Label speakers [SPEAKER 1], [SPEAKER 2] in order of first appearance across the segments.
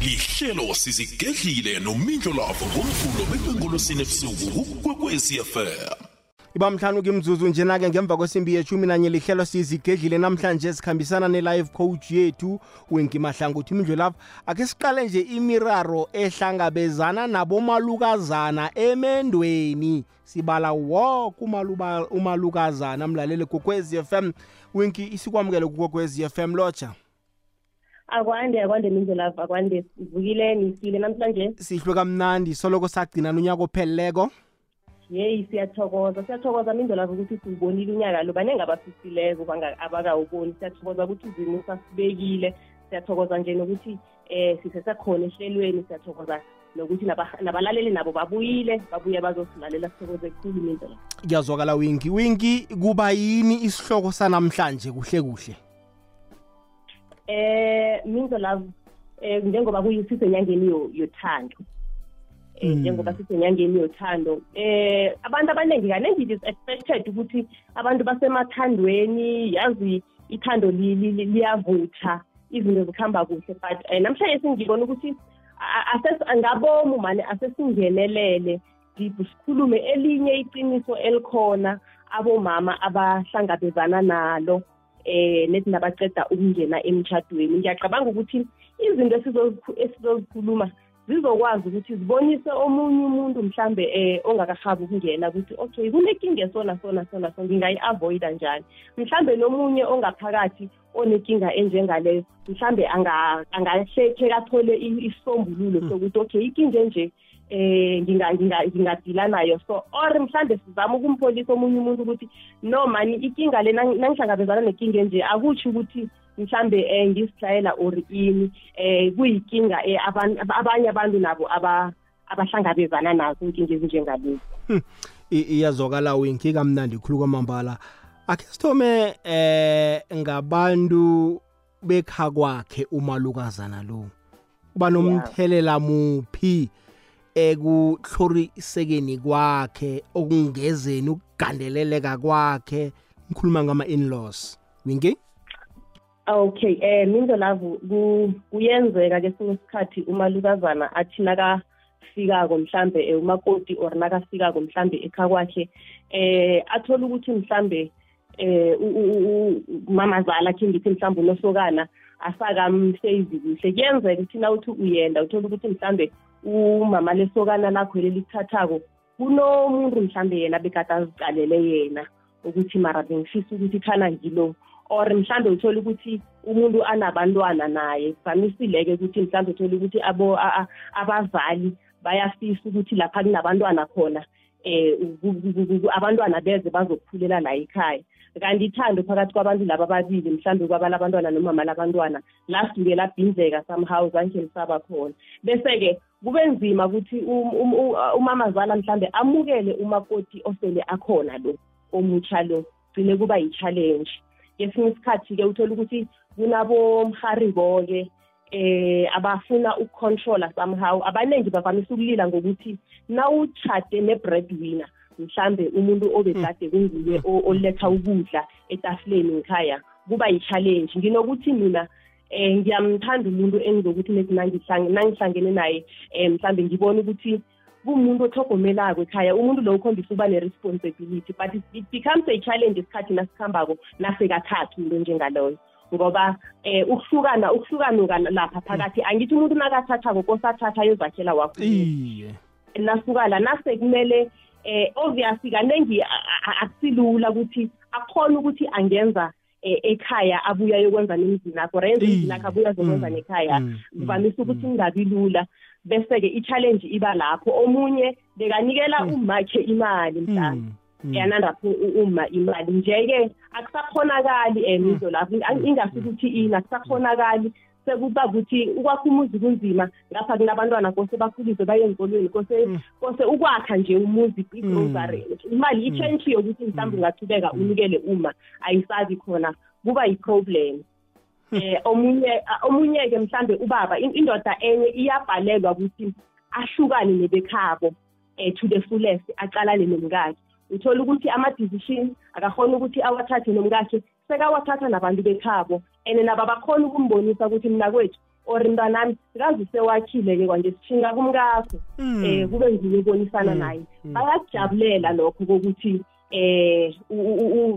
[SPEAKER 1] lihlelo sizigedlile nomindlo lavo ngomvulo bekwengolosini ebusuku kukwekwezi fm
[SPEAKER 2] ibamhlanu kimzuzu njena-ke ngemva kwesimbi yeshumi nanye lihlelo sizigedlile namhlanje sikhambisana ne-live coach yethu wenki mahlangothi imindlelavu ake siqale nje imiraro ehlangabezana nabomalukazana emendweni. Sibala woke umaluba- umalukazana mlaleli kokwezi fm winki isikwamukele kukokwezi fm lotsha?
[SPEAKER 3] Akwande akwande mindlelavu akwande. Sivukileni sile namhlanje.
[SPEAKER 2] Sihlwe kamnandi soloko sagcina unyaka opheleleko.
[SPEAKER 3] Yeyi siyathokoza siyathokoza mindlelavu ukuthi siwubonile unyaka lo. Baningi abafisileko banga- abakawuboni. Siyathokoza ukuthi izimo sasibekile. Siyathokoza nje nokuthi eh sisesekhona ehlelweni. Siyathokoza nokuthi naba- nabalaleli nabo babuyile. Babuye bazosilalela. Sithokoze khulu mindlelavu
[SPEAKER 2] kuyazwakala winki winki kuba yini isihloko sanamhlanje kuhle kuhle?
[SPEAKER 3] Eh mindlelavu eh njengoba kuyisisenyangeni yo- yothando. Eh
[SPEAKER 2] Mm.
[SPEAKER 3] njengoba sisenyangeni yothando. Eh abantu abaningi kaningi it is expected ukuthi abantu basemathandweni yazi ithando li- li- li- liyavutha izinto zikhamba kuhle but eh, namhlanje singibona ukuthi a- ases- ngabomu mane asesingenelele deep sikhulume elinye iqiniso elikhona abomama abahlangabezana nalo. Eh nethi nabaceda ukungena emtshadweni ngiyacabanga ukuthi izinto esizozikhulu- esizozikhuluma zizokwazi ukuthi zibonise omunye umuntu mhlambe eh ongakahabi ukungena ukuthi okay kunenkinga esona sona sona so ngingayi-avoida njani? Mhlambe nomunye ongaphakathi onenkinga enjengaleyo mhlambe anga- angahlekhe kathole i- isisombululo sokuthi okay inkinga enje eh nginga- nginga- ngingadila nayo. So or mhlambe sizama ukumpholisa omunye umuntu ukuthi no mani inkinga le nang- nangihlangabezana nenkinga enje akutsho ukuthi mhlambe eh ngisihlayela or ini eh kuyinkinga eh aban- abanye abantu nabo aba abahlangabezana nazo inkinga ezinjengalezi
[SPEAKER 2] I- iyazwakala winki kamnandi khulu kwamambala. Akhe sithome eh ngabantu bekha kwakhe umalukazana lo. Uba nomthelela muphi? Ekuhlorisekeni kwakhe okungezeni ukugandeleleka kwakhe. Ngikhuluma ngama-in-laws. Winki
[SPEAKER 3] okay eh mindo lavu ku- kuyenzeka kesinye isikhathi umalukazana athi nakafikako mhlambe eh, umakoti or nakafikako mhlambe ekha kwakhe eh athola ukuthi mhlambe eh u- u- u- u- mamazala khe ngithi mhlambe unosokana asakamhlezi kuhle. Kuyenzeka ukuthi na uthi uyenda uthola ukuthi mhlambe umama lesokana lakho leli lithathako kunomuntu mhlambe yena bekade azicalele yena ukuthi mara bengifisa ukuthi khana ngilo or mhlambe uthola ukuthi umuntu anabantwana naye kuvamisile-ke ukuthi mhlambe uthola ukuthi abo a- a- abazali bayafisa ukuthi lapha kunabantwana khona eh ku- ku- ku- ku- abantwana beze bazokukhulela la ekhaya. Kanti ithando phakathi kwabantu laba ababili mhlawumbe kwaba labantwana nomama labantwana lasuke labhindleka somehow zange lisaba khona. Bese-ke kube nzima ukuthi um- um- u- umamazala mhlambe amukele umakoti osele akhona lo omutsha lo gcine kuba yi-challenge. Kesinye isikhathi-ke uthola ukuthi kunabomharibo-ke eh abafuna ukucontrola somehow. Abaningi bavamise ukulila ngokuthi nawutshade ne-breadwinner mhlambe umuntu obekade kunguye oletha ukudla etafuleni ngikhaya kuba yi-challenge. Nginokuthi mina eh ngiyamthanda umuntu engizokuthi nethi nangihlang- nangihlangene naye eh mhlambe ngibone ukuthi kumuntu othogomelako ekhaya. Umuntu lo ukhombisa ukuba ne-responsibility but it- it becomes a challenge isikhathi nasikhambako nasekathatha umuntu onjengaloyo ngoba eh ukuhlukana ukuhlukanuka lapha phakathi angithi umuntu nakathathako kosathatha ayozakhela wakho.
[SPEAKER 2] Iye.
[SPEAKER 3] Nasuka la nase kumele eh obviously kaningi a- a- akusilula ukuthi akhona ukuthi angenza eh, ekhaya abuya yokwenza nemizini akho renza imizini akho abuya zokwenza
[SPEAKER 2] Mm,
[SPEAKER 3] nekhaya.
[SPEAKER 2] Mm,
[SPEAKER 3] kuvamise
[SPEAKER 2] mm,
[SPEAKER 3] ukuthi
[SPEAKER 2] mm.
[SPEAKER 3] kungabi lula. Bese-ke i-challenge iba lapho. Omunye bekanikela umakhe imali mhlawumbe
[SPEAKER 2] Mm, mm.
[SPEAKER 3] yanandapho uma imali. Nje-ke akusakhonakali um izo lapho ingasi ukuthi ini akusakhonakali sekuba ukuthi ukwakha umuzi kunzima ngapha kunabantwana kose bakhuliswe baye enkolweni kose
[SPEAKER 2] Mm.
[SPEAKER 3] kose ukwakha nje umuzi igrocery imali i-change yokuthi mhlawumbe ungathubeka unikele uma ayisabi khona kuba yi-problem. Eh omunye omunye-ke mhlambe ubaba in- indoda enye iyabhalelwa ukuthi ahlukane nebekhabo eh to the fullest aqalane nomkakhe uthola ukuthi ama-decision akakhona ukuthi awathathe nomkakhe sekawathatha nabantu bekhabo. And nabo abakhona ukumbonisa ukuthi mna kwethu or mntanami kazi sewakhile-ke kwanje sishinga kumkakho um kube ngiyo ubonisana naye. Bayakujabulela lokho kokuthi eh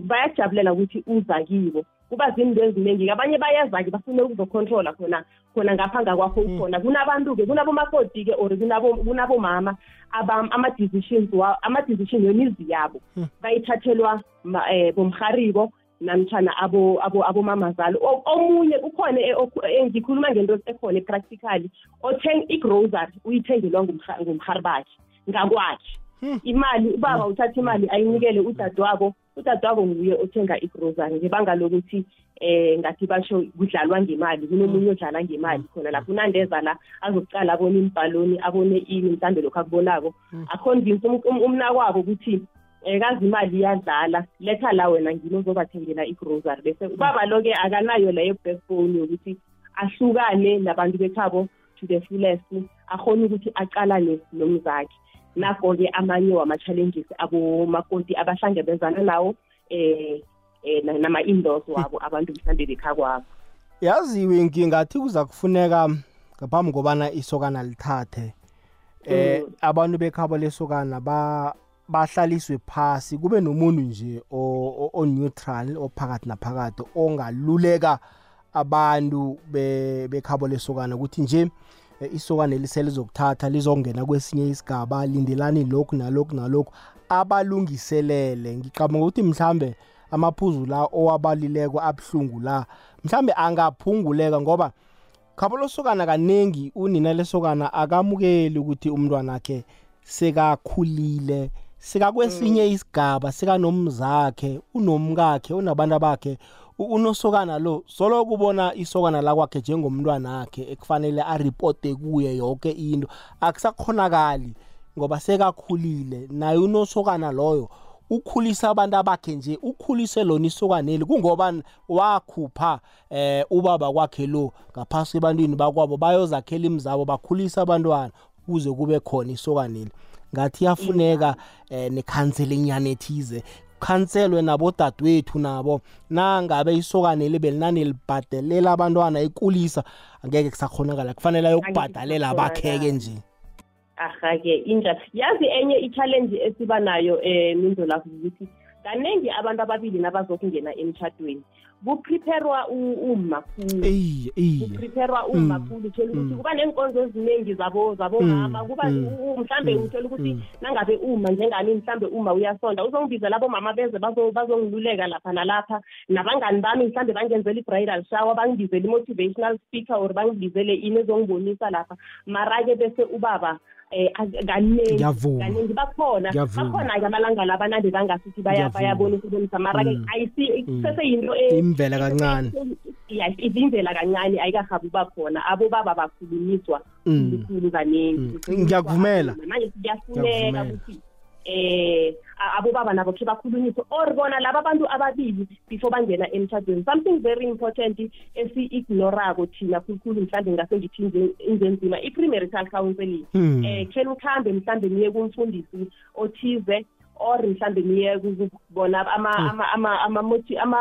[SPEAKER 3] bayajabulela ukuthi uza kibo. Kuba zinto eziningi abanye bayeza-ke bafune ukuzocontrola khona khona ngapha ngakwakho ukhona. Kunabantu-ke kunabomakoti-ke or kunabomama ama-decisions ama-decision yemizi yabo bayithathelwa um bomharibo namtshana abo abo abomamazalo omunye ukhona ngikhuluma ngento ekhona epractically othenga igrocery uyithengelwa ngumhari bakhe ngakwakhe. Imali ubaba uthatha imali ayinikele udadewabo udadewabo nguye othenga igrocery ngebanga lokuthi eh ngathi basho kudlalwa ngemali kunomunye odlala ngemali khona lapho. Unandeza la azokucala abone imbhaloni abone ini mhlambe lokhu akubonako. Aconvince umnakwabo ukuthi um kazi imali iyadlala letha la wena ngini ozobathengela igrocery bese ubaba lo-ke akanayo leyo backbone yokuthi ahlukane nabantu bekhabo to the fullest akhona ukuthi aqalane nomzakhe. Nakho-ke amanye wama-challenges abomakoti abahlangabezana nawo eh eh nama-indoors wabo abantu mhlawumbe bekhakwabo
[SPEAKER 2] yaziwe ngingathi kuza kufuneka ngaphambi kobana isokana lithathe eh abantu bekhabo lesokana ba bahlaliswe phasi kube nomuntu nje o-neutral ophakathi naphakathi ongaluleka abantu bekhabo lesokana. Ukuthi nje isokane liselizokuthatha lizongena kwesinye isigaba lindelani lokhu nalokhu nalokhu abalungiselele. Ngicabanga ukuthi mhlambe amaphuzu la owabalileko abuhlungu la mhlambe angaphunguleka ngoba khabo losokana kaningi unina lesokana akamukeli ukuthi umntwana akhe sekakhulile sekakwesinye isigaba sekanomzakhe unomkakhe unabantu bakhe unosokana lo solo kubona isokana lakwakhe njengomntwana akhe ekufanele aripote kuye yonke into. Akusakhonakali ngoba sekakhulile naye unosokana loyo ukhulisa abantu abakhe nje ukhulise lona isokaneli kungoba wakhupha eh ubaba kwakhe lo ngaphasi ebantwini bakwabo bayozakhela imizabo bakhulisa abantwana kuze kube khona isokaneli ngathi yafuneka eh nekhansela enyane ethize khanselwe nabodadewethu nabo. Nangabe isokane libe linani libhadelela abantwana ikulisa angeke kusakhonakala kufanele ayokubhadalela abakheke nje.
[SPEAKER 3] Aha-ke injalo. Yazi enye i-challenge esiba nayo um mindo lapho ukuthi kaningi abantu ababili nabazokungena emtshadweni kuprepherwa uma kuprepherwa uma khulu uthola ukuthi kuba nenkonzo eziningi zabo zabomama kuba mhlambe uthola ukuthi nangabe uma njengami mhlambe uma uyasonda. Uzongibizela abomama beze bazongiluleka lapha nalapha. Nabangani bami mhlambe bangenzela i-bridal shower bangibizele i-motivational speaker or bangibizele ini ezongibonisa lapha. Mara-ke bese ubaba eh kaningi kaningi bakhona. Bakhona-ke amalanga la banande bangasithi bayabonisa ubonisa mara-ke ayisi seseyinto
[SPEAKER 2] imvela kancane.
[SPEAKER 3] Ya izindlela kancane ayikahabi uba khona. Abo baba bakhulunyiswa khulu kaningi
[SPEAKER 2] ngiyakuvumela.
[SPEAKER 3] Manje kuyafuneka ukuthi eh abobaba nabo khe bakhulunyiswe or bona laba bantu ababili before bangena emtshadweni something very important esi-ignorako thina khulukhulu mhlawumbe ngase ngithi inzenzima i-premarital counseling um khe nikhambe mhlawumbe niye kumfundisi othize or mhlambe niye kubona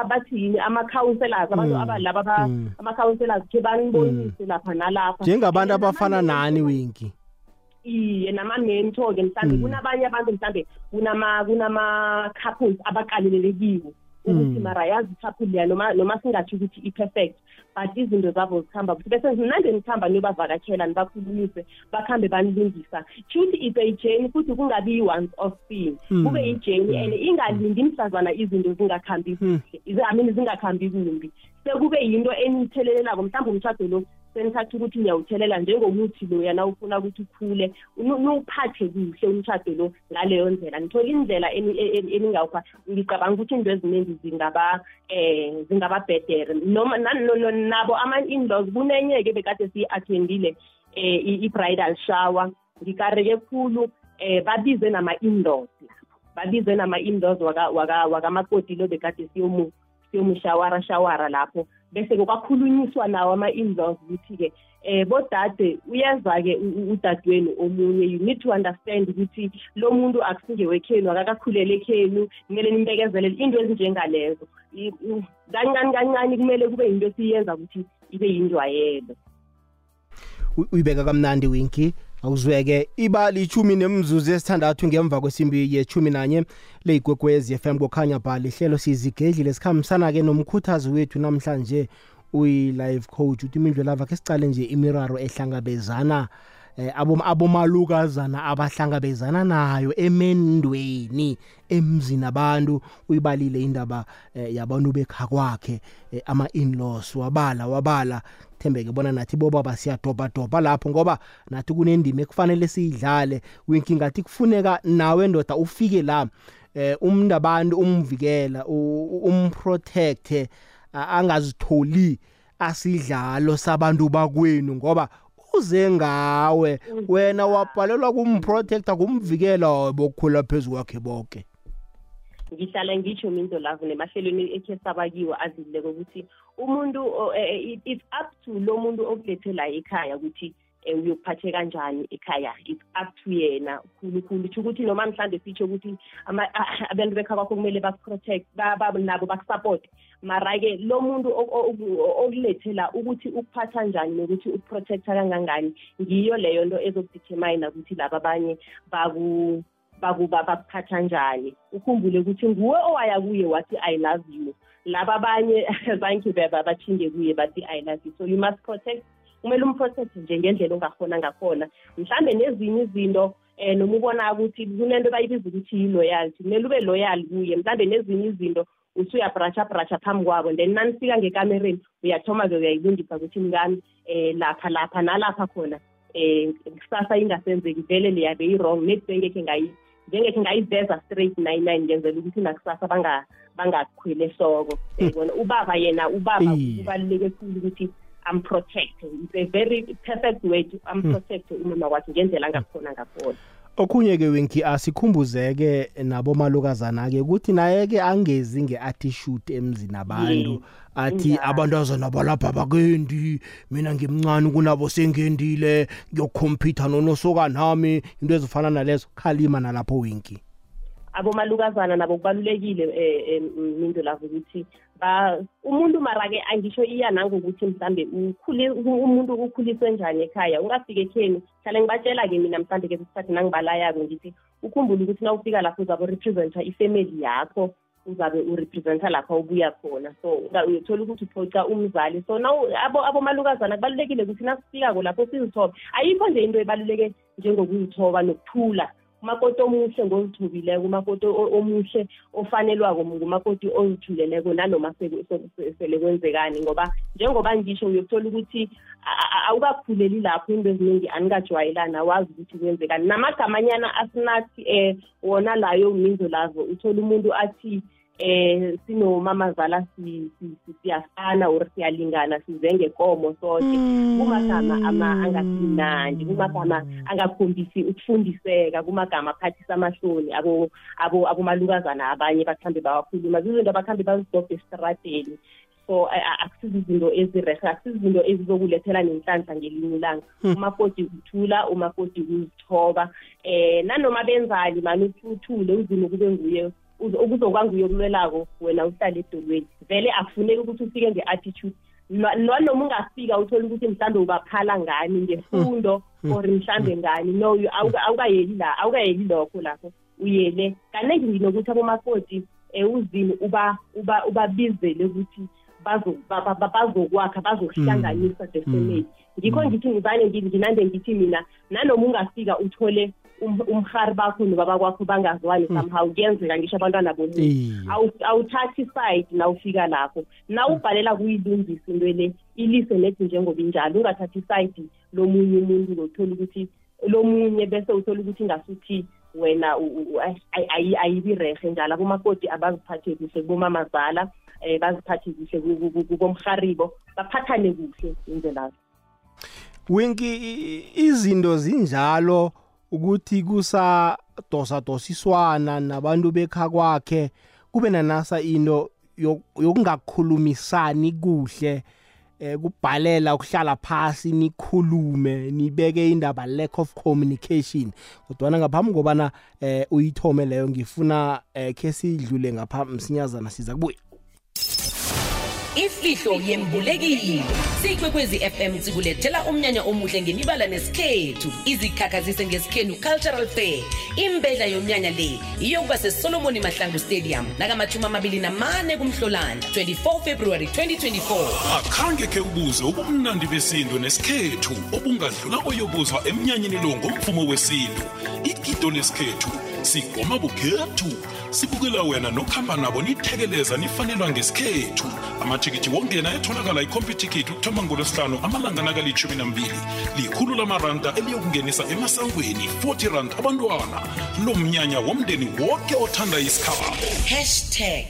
[SPEAKER 3] bathini ama-counselors abantu abalaba ama-counselors khe banibonise lapha nalapha.
[SPEAKER 2] Njengabantu abafana nani winki
[SPEAKER 3] iye nama-mentor-ke mhlawumbe kunabanye abantu mhlawumbe kunama-couples abaqalelelekiwo ukuthi mara yazi i-couple leya noma noma singathi ukuthi i-perfect but izinto zabo zikhamba kuthi bese nande nikhamba niyobavakatshela nibakhulumise bakhambe banilungisa. Shuthi it's a journey futhi kungabi yi-once off thing. Kube yi-journey and ingalindi mhlazana izinto zingakhambi kuhle. I mean zingakhambi kumbi. Sekube yinto enithelelelako mhlawumbe umshado lo senithatha ukuthi niyawuthelela njengomuthi loya na ufuna ukuthi ukhule. Niwuphathe kuhle umshado lo ngaleyo ndlela. Ngithola indlela eningawupha ngicabanga ukuthi into eziningi zingaba um zingaba bhedere. Noma nabo ama-inlaws kunenye-ke bekade siyi-attendile um i-bridal shower. Ngikareke khulu um babize nama-inlaws lapho. Babize nama-inlaws wakamakoti lo bekade siyomushawara shawara lapho. Bese-ke kwakhulunyiswa nawo ama-inlaws ukuthi-ke eh bodade uyaza-ke udadewenu omunye you need to understand ukuthi lo muntu akusingewekhenu akakakhulele ekhenu kumele nimbekezelele into ezinjengalezo. Kancane kancane kumele kube yinto esiyenza ukuthi ibe yindwayelo
[SPEAKER 2] uyibeka kamnandi winki awuzweke iba lichumi nemzuzu esithandathu ngemva kwesimbi yechumi nanye leyigwegwezi FM kokhanya bha lihlelo sizigedlile sikhambisana-ke nomkhuthazi wethu namhlanje uyi-live coach uthi imindlu lava ke sicale nje imiraro ehlangabezana eh abomalukazana abahlangabezana nayo emendweni emzini abantu uyibalile indaba eh, yabantu bekha kwakhe eh, ama in-laws wabala wabala. Thembeke bona nathi boba basiyadoba doba lapho ngoba nathi kunendima ekufanele siyidlale. Winki ngathi kufuneka nawe ndoda ufike la eh umuntu abantu umvikela umprotect angazitholi asidlalo sabantu bakwenu ngoba uze ngawe. Wena wabhalelwa kumprotector kumvikela bokukhula phezulu kwakhe bonke
[SPEAKER 3] ngihlala ngitsho minto lavo nemahlelweni ekhe sabakiwo azileko ukuthi umuntu e, it's up to lo muntu okulethe la ekhaya ukuthi um uyokuphathe kanjani ekhaya it's up to yena khulukhulu tsho ukuthi noma mhlawumbe sitsho ukuthi abantu bekha kwakho kumele bakuprotect nabo bakusupport mara-ke lo muntu okulethela ukuthi ukuphatha njani nokuthi ukuprotecta kangangani ngiyo leyo nto ezokudetermine ukuthi laba abanye bakuba bakuphatha njani. Ukhumbule ukuthi nguwe owaya kuye wathi i love you. Laba abanye zange batshinge kuye bathi i love you. So you must protect kumele umprotect nje ngendlela ongakhona ngakhona. Mhlambe nezinye izinto um noma ubona ukuthi kunento bayibiza ukuthi yi-loyalty kumele ube loyal kuye. Mhlambe nezinye izinto usuyabrasha brasha phambi kwabo then nanifika ngekamereni uyathoma-ke uyayilungisa ukuthi mkami um lapha lapha nalapha khona um kusasa ingasenzeki vele leyabe i-wrong nethi bengekhe njengekhe ngayiveza straight nine nine ngenzela ukuthi nakusasa bangakhwele ehloko. Yayibona ubaba yena ubaba kubaluleke khulu ukuthi amprotect it's a very perfect way to amprotect umama wakhe ngendlela angakhona ngakhona.
[SPEAKER 2] Okhunye ke wenki asikhumbuzeke nabomalukazana-ke ukuthi naye-ke angezi nge-attitude emzini abantu athi abantazana balapha bakendi mina ngimncane kunabo sengendile ngiyokukhompyutha nonosokanami into ezifana nalezo. Khalima nalapho wenki.
[SPEAKER 3] Abomalukazana nabo kubalulekile um into lavo ukuthi umuntu mara-ke angisho iya nangokuthi mhlambe umuntu ukhuliswe njani ekhaya? Ungafika ekheni hlale ngibatshela-ke mina mhlambe ke isikhathi nangibalayako ngithi ukhumbule ukuthi na ufika lapho uzabe urepresenta ifamily yakho uzabe urepresenta lapha ubuya khona. So uyothola ukuthi uphoca umzali. So na abomalukazana kubalulekile ukuthi nasifikako lapho sizithobe. Ayikho nje into ebaluleke njengokuzithoba nokuthula. Umakoti omuhle ngozithubileko umakoti omuhle ofanelwako ngumakoti ozithuleleko nanoma sele kwenzekani ngoba njengoba ngisho uyokuthola ukuthi awukakhuleli lapho into eziningi anikajwayelana wazi ukuthi kwenzekani. Namagamanyana asinathi um wona layo minzo lazo uthola umuntu athi eh sinomamazala siyafana or siyalingana sizenge komo sonke kumagama ama angasimnandi kumagama angakhombisi ukufundiseka kumagama aphathisa amahloni abo abo abomalukazana abanye bakhambe bawakhuluma. Zizinto abakhambe bazidobha esitrateni so akusizi izinto ezirehe akusizi izinto ezizokulethela nenhlanhla ngelinye ilanga. Umakoti kuthula umakoti kuzithoba eh nanoma benzali mani uthule uzimo kube nguye ukuzokwanguye okulwelako wena uhlale edolweni. Vele akufuneki ukuthi ufike nge-attitude. Noma ungafika uthole ukuthi mhlawumbe ubaphala ngani ngefundo or mhlawumbe ngani. No awukayeli la awukayeli lokho lapho. Uyele. Kaningi nginokuthi abomakoti um uzini ubabizele ukuthi bazokwakha bazohlanganisa the family ngikho ngithi ngizane nginande ngithi mina nanoma ungafika uthole umhari bakho nobaba kwakho bangazwani somehow kuyenzeka ngisho abantwana bomuntu awuthathi iside nawufika lapho. Nawubhalela kuyilungisa into le ilise nethi njengoba injalo ungathathi iside lomunye umuntu ngothola ukuthi lomunye bese uthola ukuthi ngasuthi wena ayibi rehe njalo. Abomakoti abaziphathe kuhle kubomamazala um baziphathe kuhle kubomharibo baphathane kuhle indlelazo
[SPEAKER 2] winki izinto zinjalo ukuthi kusadosa dosiswana nabantu bekha kwakhe kube nanasa into yokungakhulumisani kuhle eh kubhalela ukuhlala phasi nikhulume nibeke indaba lack of communication. Kodwa ngaphambi kobana eh uyithome leyo ngifuna eh ke sidlule ngapha msinyazana siza kubuya.
[SPEAKER 4] Ifihlo yembulekile. Sikwekwezi fm sikulethela umnyanya omuhle ngemibala nesikhethu. Izikhakhazise ngesikhenu cultural fair. Imbedla yomnyanya le iyokuba sesolomoni mahlangu stadium nakamashumi amabili namane kumhlolanja 24 february 2024
[SPEAKER 1] akhange khe ubuze ubumnandi besintu nesikhethu obungadlula oyobuzwa emnyanyeni lo ngomvumo wesintu. Igido lesikhethu sigoma bukhethu sibukela wena nokuhamba nabo nithekeleza nifanelwa ngesikhethu. Amathikithi wongena etholakala ikhompyuthikithi ukuthoma ngolwesihlanu amalanga nakalitshumi nambili. Likhulu lamaranda eliyokungenisa emasangweni 40 rand abantwana. Lo mnyanya womndeni wonke othanda isikhabo.
[SPEAKER 4] Hashtag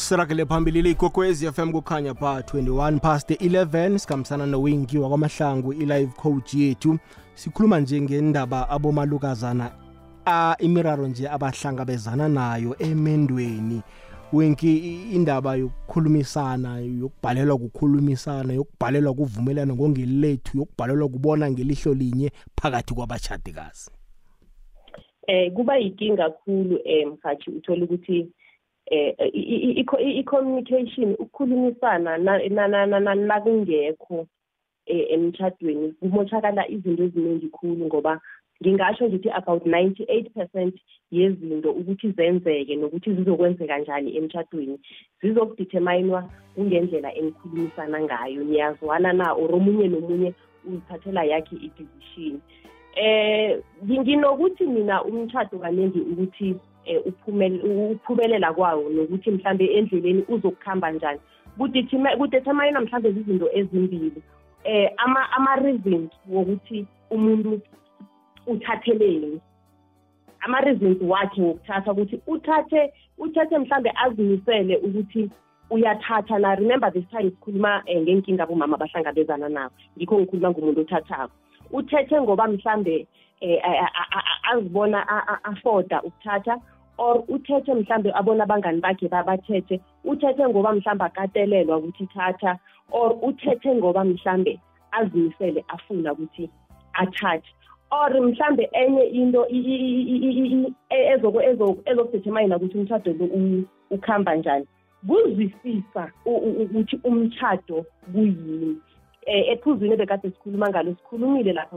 [SPEAKER 2] sirakele phambili ikwekwezi fm kukhanya pha 21 past 11 sikhambisana nowingiwa kwamahlangu i-live coach yethu. Sikhuluma nje ngendaba abomalukazana a imiraro nje abahlangabezana nayo emendweni. Wenki indaba yokukhulumisana yokubhalelwa kukhulumisana yokubhalelwa kuvumelana ngongelethu yokubhalelwa kubona ngelihlo linye phakathi kwabachadikazi
[SPEAKER 3] eh kuba yinkinga kakhulu eh mhathi uthola ukuthi eh i-communication ukukhulumisana nakungekho emchadweni kumoshakala izinto eziningi khulu ngoba ngingasho ngithi about 98% yezinto ukuthi zenzeke nokuthi zizokwenzeka kanjani emchadweni zizokudeterminwa kungendlela enikhulumisana ngayo. Niyazwana na or omunye nomunye uzithathela yakhe i-decision. Eh nginokuthi mina umtshado kaningi ukuthi uphumelela kwawo nokuthi mhlambe endleleni uzokuhamba njani kudetermine mhlambe izinto ezimbili eh ama ama reasons wokuthi umuntu uthatheleni ama reasons wakhe wokuthatha ukuthi uthathe uthathe mhlambe azimisele ukuthi uyathatha na remember this time sikhuluma eh, ngenkinga abomama abahlangabezana nabo ngikho ngikhuluma ngomuntu othathayo uthethe ngoba mhlambe eh, azibona afoda ukuthatha or uthethe mhlambe abona abangani bakhe babathethe uthethe ngoba mhlambe akatelelwa ukuthi thatha or uthethe ngoba mhlambe azimisele afuna ukuthi athathe. Or mhlambe enye into ezokudetermine ukuthi umshado lo ukuhamba njani. Kuzwisisa ukuthi umshado kuyini. Eh ephuzwini bekade sikhuluma ngalo sikhulumile lapha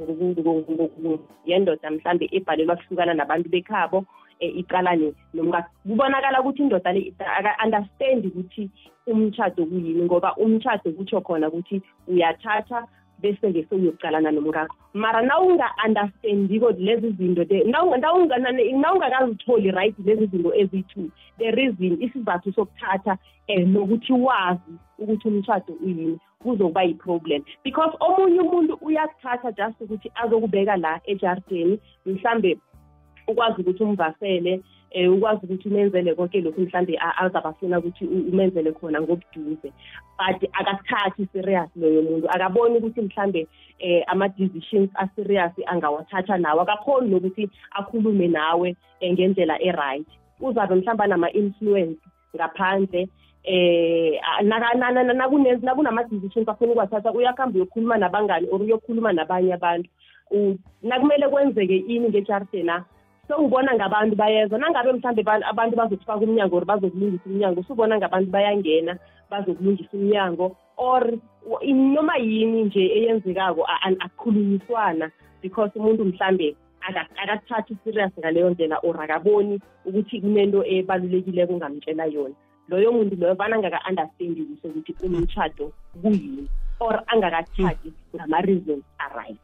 [SPEAKER 3] yendoda mhlambe ebhalelwa kuhlukana nabantu bekhabo iqalane nomkakhe kubonakala ukuthi indoda le aka-understand ukuthi umtshado kuyini ngoba umtshado kutsho khona ukuthi uyathatha bese-ke sewuyokuqalana nomkakho mara nawunga-understandiko lezi zinto nawungakazitholi right lezi zinto eziyi-two the reason isizathu sokuthatha um nokuthi wazi ukuthi umtshado uyini kuzokuba yi-problem. Because omunye umuntu uyakuthatha just ukuthi azokubeka la ejardeni mhlambe ukwazi ukuthi umvasele eh ukwazi ukuthi umenzele konke lokhu mhlambe azabafuna ukuthi umenzele khona ngobuduze. But akathathi serious loyo muntu. Akaboni ukuthi mhlambe eh ama decisions a serious angawathatha nawe akakhoni nokuthi akhulume nawe ngendlela e-right. Uzabe mhlamba nama influence ngaphandle eh nakunama-decisions afuna ukuwathatha uyakuhamba uyokhuluma nabangani or uyokhuluma nabanye abantu. Nakumele kwenzeke ini ngejardena sewubona ngabantu bayeza nangabe mhlambe abantu bazokufaka umnyango or bazokulungisa umnyango usubona ngabantu bayangena bazokulungisa umnyango. Or noma yini nje eyenzekako akukhulunyiswana because umuntu mhlambe akathathi serious ngaleyo ndlela or akaboni ukuthi kunento ebalulekileko ungamtshela yona. Loyo muntu loyo vana angaka-understandi kuhle ukuthi umtshado kuyini or angakathathi ngama-reasons aright.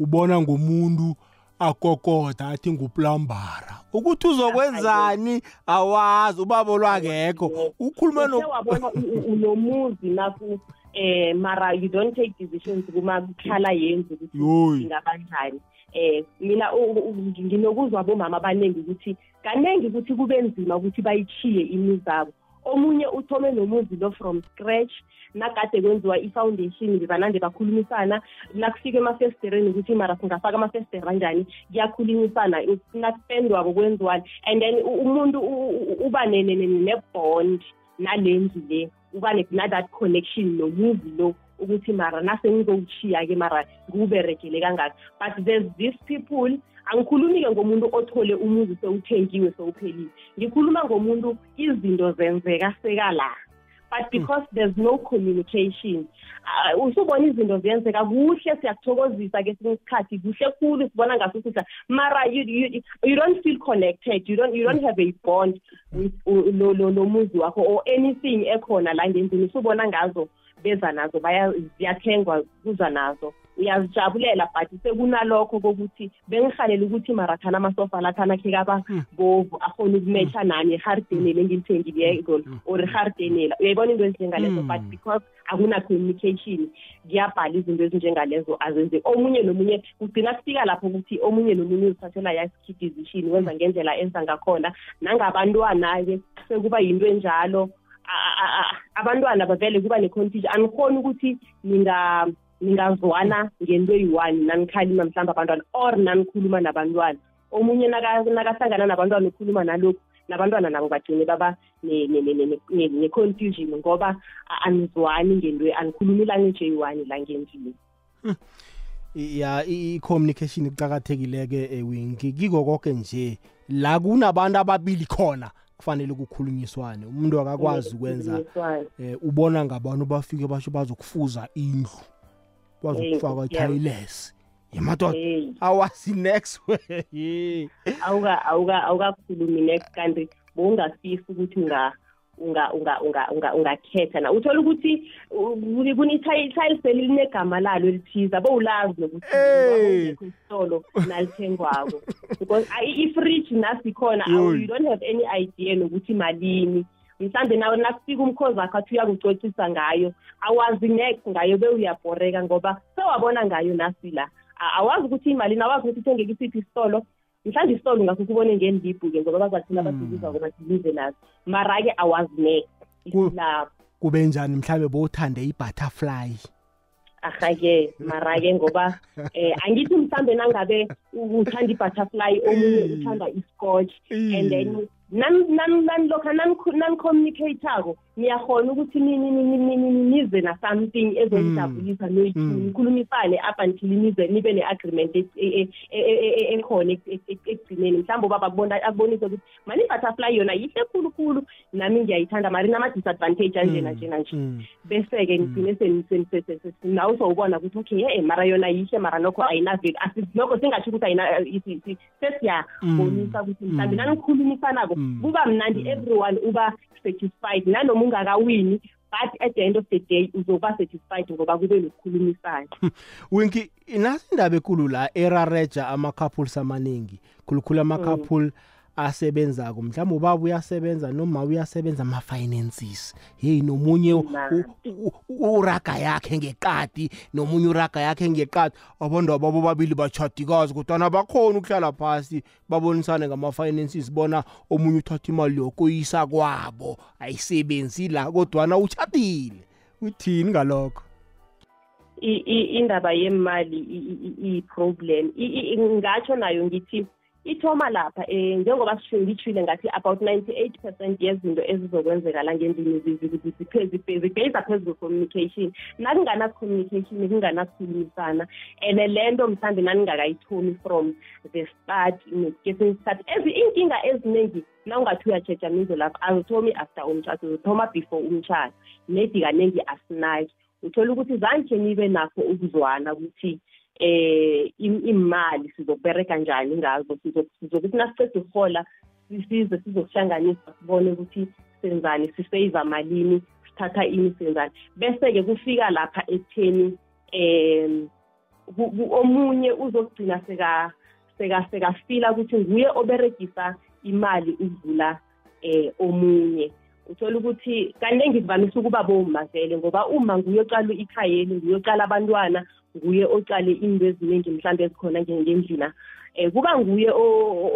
[SPEAKER 2] Ubona ngomuntu akokoda athi nguplambara. Ukuthi uzokwenzani? awazi ubaba lwakekho ukhuluma
[SPEAKER 3] wabona unomuzi naku eh mara you don't take decisions kuma kukhala yenzi ukuthi ingabanjani eh mina nginokuzwa bomama abaningi ukuthi kaningi ukuthi kube nzima ukuthi bayichiye imizabo. Omunye uthome nomuzi lo from scratch nakade kwenziwa i-foundation bebanande bakhulumisana. Nakufika emafestereni ukuthi mara singafaka amafestera anjani kuyakhulumisana nakupendwako kwenziwani. And then umuntu uba ne-bond nale ndlu le uba na-that connection nomuzi lo ukuthi mara nase ngizowuchiya-ke mara ngiwuberegele kangaki but there's these people angikhulumi-ke ngomuntu othole umuzi sewuthengiwe sewuphelile. Ngikhuluma ngomuntu izinto zenzeka sekala. But because there's no communication uh, usubona izinto ziyenzeka kuhle siyakuthokozisa ke sinye isikhathi kuhle khulu sibona ngaso sisa mara you, you, you don't feel connected you don't, you don't have a bond with lo, lo, lo muzi wakho or anything ekhona la ngendlini usubona ngazo beza nazo ziyathengwa kuza nazo. Uyazijabulela but sekunalokho kokuthi bengihalele ukuthi marathana amasofa lathana khe kaba bovu akhona ukumetsha nami ehardeneli engilithengileko or ehardenela uyayibona into ezinjengalezo but because akuna-communication kuyabhala izinto ezinjengalezo azenze. Omunye nomunye kugcina kufika lapho ukuthi omunye nomunye uzithathela yaskey decision wenza ngendlela enza ngakhona. Nangabantwana-ke sekuba yinto enjalo. Abantwana bavele kuba ne-confusion. Anikhoni ukuthi ninga ningazwana ngento eyi-one nanikhalima mhlawumbe abantwana or nanikhuluma nabantwana. Omunye nakahlangana nabantwana ukhuluma nalokhu nabantwana nabo bagcine baba ne-confusion ngoba anizwani ngento anikhulumi ilanga eyi-one la ngendlini.
[SPEAKER 2] Ya i-communication kuqakathekile-ke ewingi kiko konke nje la kunabantu ababili khona kufanele kukhulunyiswane. Umuntu akakwazi ukwenza eh ubona ngabantu bafike basho bazokufuza indlu. Bazokufaka i-tiles yemadoda awasi next way.
[SPEAKER 3] Awuka awuka awukakhulumi next kanti bowungafisi ukuthi unga unga unga unga unga ungakhetha na. Uthola ukuthi kune-tiles elinegama lalo elithiza bowulazi nokuthi isitolo nalithengwako. Because i-fridge nasikhona you don't have any idea nokuthi malini. Mhlawumbe nawe nakufika umkhozi wakho athi uyakucocisa ngayo awazi next ngayo bewuyabhoreka ngoba sewabona ngayo nasi la. Awazi ukuthi imalini awazi ukuthi uthenge kisiphi isitolo. Mhlawumbe isitolo ngakho kubone ngendibhu-ke ngoba bazathina basibiza ngoba sibize nazo. Mara-ke awazi next isilapho
[SPEAKER 2] kube njani mhlawumbe bowuthande i-butterfly?
[SPEAKER 3] Aha-ke mara-ke ngoba eh angithi mhlawumbe nangabe uthanda i-butterfly omunye uthanda i-scotch and then lokha nani-communicate-ako niyakhona ukuthi nize na-something ezonijabulisa nikhulumisane up until nize nibe ne-agreement ekhona ekugcineni. Mhlawumbe ubaba akubonise ukuthi mani i-butterfly yona yihle khulukhulu nami ngiyayithanda mari nama-disadvantage anjena njena nje bese-ke ngigcine nawe sowubona ukuthi okay ye mara yona yihle mara nokho ayinaveli nokho singatsho ukuthi sesiyabonisa ukuthi mhlawumbe nanikhulumisanako kuba mnandi everyone uba satisfied. Nanoma ungakawini but at the end of the day uzoba satisfied ngoba kube nokukhulumisana.
[SPEAKER 2] Winki nasi indaba ekulu la erareja ama-couples amaningi. Khulukhulu ama-couple asebenzako mhlawumbe ubaba uyasebenza noma uyasebenza ama-finances. Heyi nomunye uraga yakhe ngeqadi nomunye uraga yakhe ngeqadi. Abantu ababo babili bachadikazi kodwana bakhona ukuhlala phasi babonisane ngama-finances bona omunye uthatha imali yokoyisa kwabo. Ayisebenzi la kodwana uchadile uthini ngalokho?
[SPEAKER 3] Indaba yemali i-problem. Ngatsho nayo ngithi ithoma lapha um njengoba ngitshile ngathi about ninety-eight percent yezinto ezizokwenzeka la ngendlini zibheza phezu kwe-communication nakungana-communication kunganakhulumisana and le nto mhlawumbe naningakayithomi from the start kesinye isikhathi. Inkinga eziningi na ungathi uyatsheja mizo lapho azithomi after umtshato zithoma before umtshato. Nedi kaningi asinaki uthola ukuthi zanje nibe nakho ukuzwana ukuthi eh imali sizokubereka njani ngazo sizokuthi nasiceda ukuhola size sizokuhlanganisa sibone ukuthi senzani sisave malini sithatha ini senzani. Bese-ke kufika lapha ekutheni um omunye uzokugcina seka seka sekafila ukuthi nguye oberegisa imali ukudlula eh omunye. Uthola ukuthi kaningi kuvamise ukuba boma vele ngoba uma ikhayeli nguye ocala abantwana nguye ocale into eziningi mhlawumbe ezikhona ngendlina um kuba nguye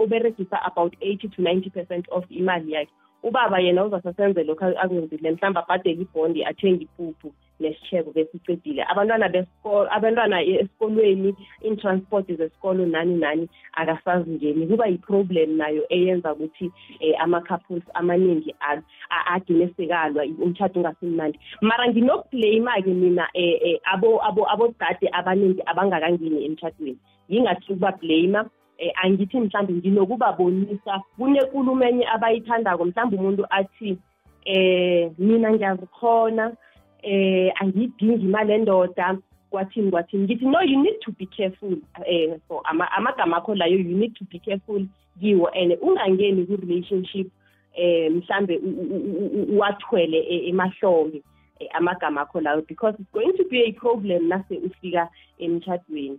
[SPEAKER 3] oberegisa about eighty to ninety percent of imali yakhe. Ubaba yena uzasasenze lokhu akwenzile mhlawumbe abhadele ibhondi athenge ipuphu. Nesitshebo bese icedile abantwana besikolo abantwana esikolweni in-transport zesikolo nani nani akasazingeni. Kuba yi-problem nayo eyenza ukuthi um ama-couples amaningi agcine sekalwa umtshato ungasimnandi. Mara nginokublame-ke mina um abodade abaningi abangakangeni emtshadweni yingathi ukubablame eh angithi mhlawumbe nginokubabonisa. Kunenkulumo enye abayithandako mhlawumbe umuntu athi eh mina ngiyazikhona eh angiyidingi imali endoda kwathini kwathini. Ngithi no you need to be careful eh so amagama akho layo you need to be careful kiwo. And ungangeni ku-relationship eh mhlambe uwathwele e, emahlombe e, amagama akho lawo because it's going to be a problem nase ufika emtshadweni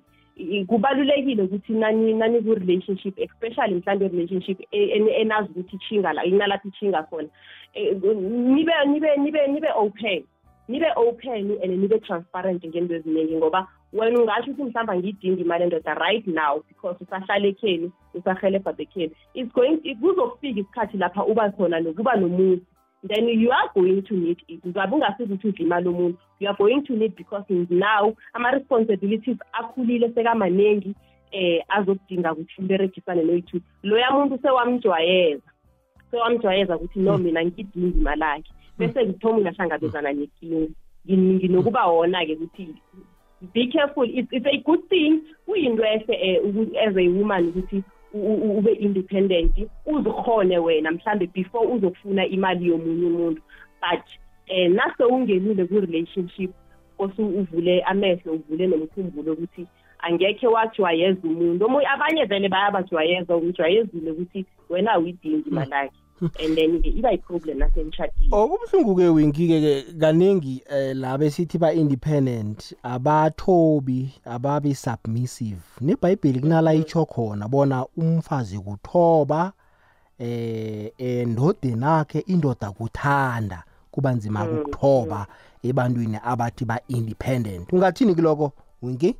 [SPEAKER 3] kubalulekile ukuthi nani nani ku-relationship especially mhlawumbe relationship enazi ukuthi ichinga la inalapho ichinga khona. Nibe nibe nibe nibe open. Nibe open and nibe transparent ngento eziningi ngoba wena ungasho ukuthi mhlawumbe angiyidingi imali endoda right now because usahlala ekheni usahelebha bekheni it's going kuzofika isikhathi lapha uba khona nokuba nomuntu. Then you are going to need it. Uzabe ungasizi ukuthi udla imali yomuntu. You are going to need because now ama-responsibilities akhulile sekamaningi eh azokudinga ukuthi uberegisane noyi-two loya muntu sewamjwayeza. Sewamjwayeza ukuthi no mina ngidinga imali akhe bese ngithoma ungahlangabezana nenkinga nginokuba wona-ke ukuthi be careful. It's, it's a good thing. Kuyinto ehle um as a woman ukuthi ube independent uzikhone wena mhlambe before uzokufuna imali yomunye umuntu. But eh nase ungenile ku relationship osu uvule amehlo uvule nomkhumbulo ukuthi angekhe wajwayeza umuntu. Omunye abanye vele bayabajwayeza umjwayezile ukuthi wena awuyidingi imali yakhe and then-ke iba yi-problem nasemshadini
[SPEAKER 2] okubuhlungu-ke winki-ke kaningi um laba esithi ba-independent abathobi ababi submissive nebhayibheli kunala itsho khona bona umfazi kuthoba eh endodeni akhe indoda kuthanda kuba nzima
[SPEAKER 3] Mm,
[SPEAKER 2] ukuthoba ebantwini abathi ba-independent. Ungathini kuloko winki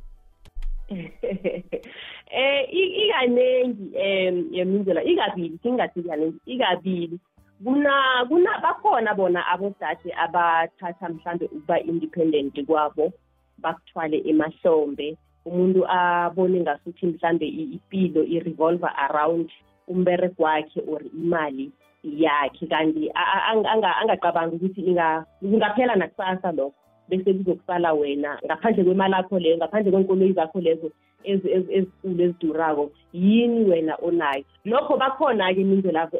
[SPEAKER 3] eh i- ikanengi em yemindlela ikabili singathi kanengi ikabili. Kuna kuna bakhona bona abodade abathatha mhlambe ukuba independent kwabo bakuthwale emahlombe. Umuntu abone ngasuthi mhlambe i- impilo i-revolver around umbereko wakhe or imali yakhe. Kanti a- a- ang- anga- angacabangi ukuthi inga- kungaphela nakusasa lokho. Bese kuzokusala wena ngaphandle kwemali akho leyo ngaphandle kwenkoloyi zakho lezo ezi- ezi- ezikulu ezidurako. Yini wena onayo? Lokho bakhona-ke imindlelabo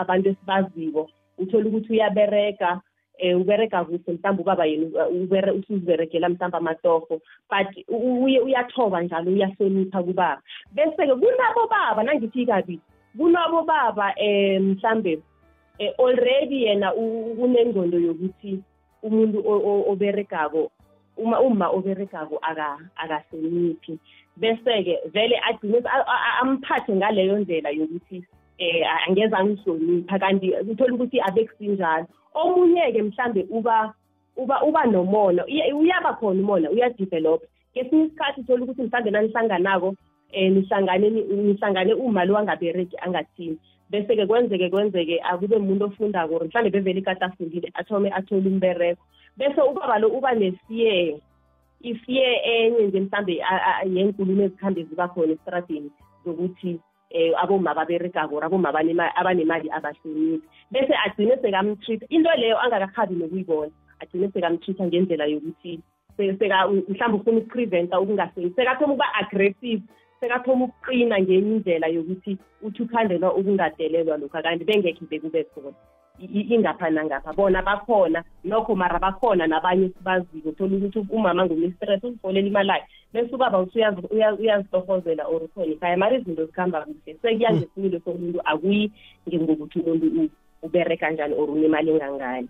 [SPEAKER 3] abantu esibaziko. Uthola ukuthi uyabereka um ubereka kuhle mhlawumbe ubaba yena ubere- usuziberegela mhlawumbe amatoho but uye uyathoba njalo uyahlonipha kubaba. Bese-ke kunabo baba nangithi kabi kunabo baba um mhlambe um already yena unengqondo yokuthi umuntu oberegako uma uma oberegako aka- akahloniphi. Bese-ke vele agcine amphathe ngaleyo ndlela yokuthi eh angeze angihlonipha kanti uthola ukuthi abekusinjalo omunye-ke mhlambe uba uba uba nomona uya- uyaba khona umona uyadevelop kesinye isikhathi uthola ukuthi mhlambe nanihlanganako um nihlangane ni- nihlangane uma lo wangabereki angathini. Bese-ke kwenzeke kwenzeke akube umuntu ofundako or mhlawumbe bevele ikati afundile athome athole umbereko bese ubaba lo uba nesiye isiye enye nje mhlambe yenkulumo ezikhambe ziba khona esitradeni zokuthi um aboma baberegako or aboma abanema- abanemali abahloniphi. Bese agcine sekamtreat into leyo angakakhabi nokuyibona agcine sekamtreat-a ngendlela yokuthi mhlawumbe ufuna ukupreventa ukungaseni sekathoma ukuba aggressive sekathoma ukuqina ngenye indlela yokuthi uthi ukhandelwa ukungadelelwa lokhu kanti bengekhe bekube khona. I- i- ingapha nangapha bona bakhona. Nokho mara bakhona nabanye sibaziko uthola ukuthi umama ngumistress uzifolela imali akhe bese ubaba usuyazi- uya- uyazitohozela or uhloniphaya mara izinto zikhamba kuhle. Sekuya ngesimilo somuntu akuyi ngokuthi umuntu u- ubereka njani or unemali engangani.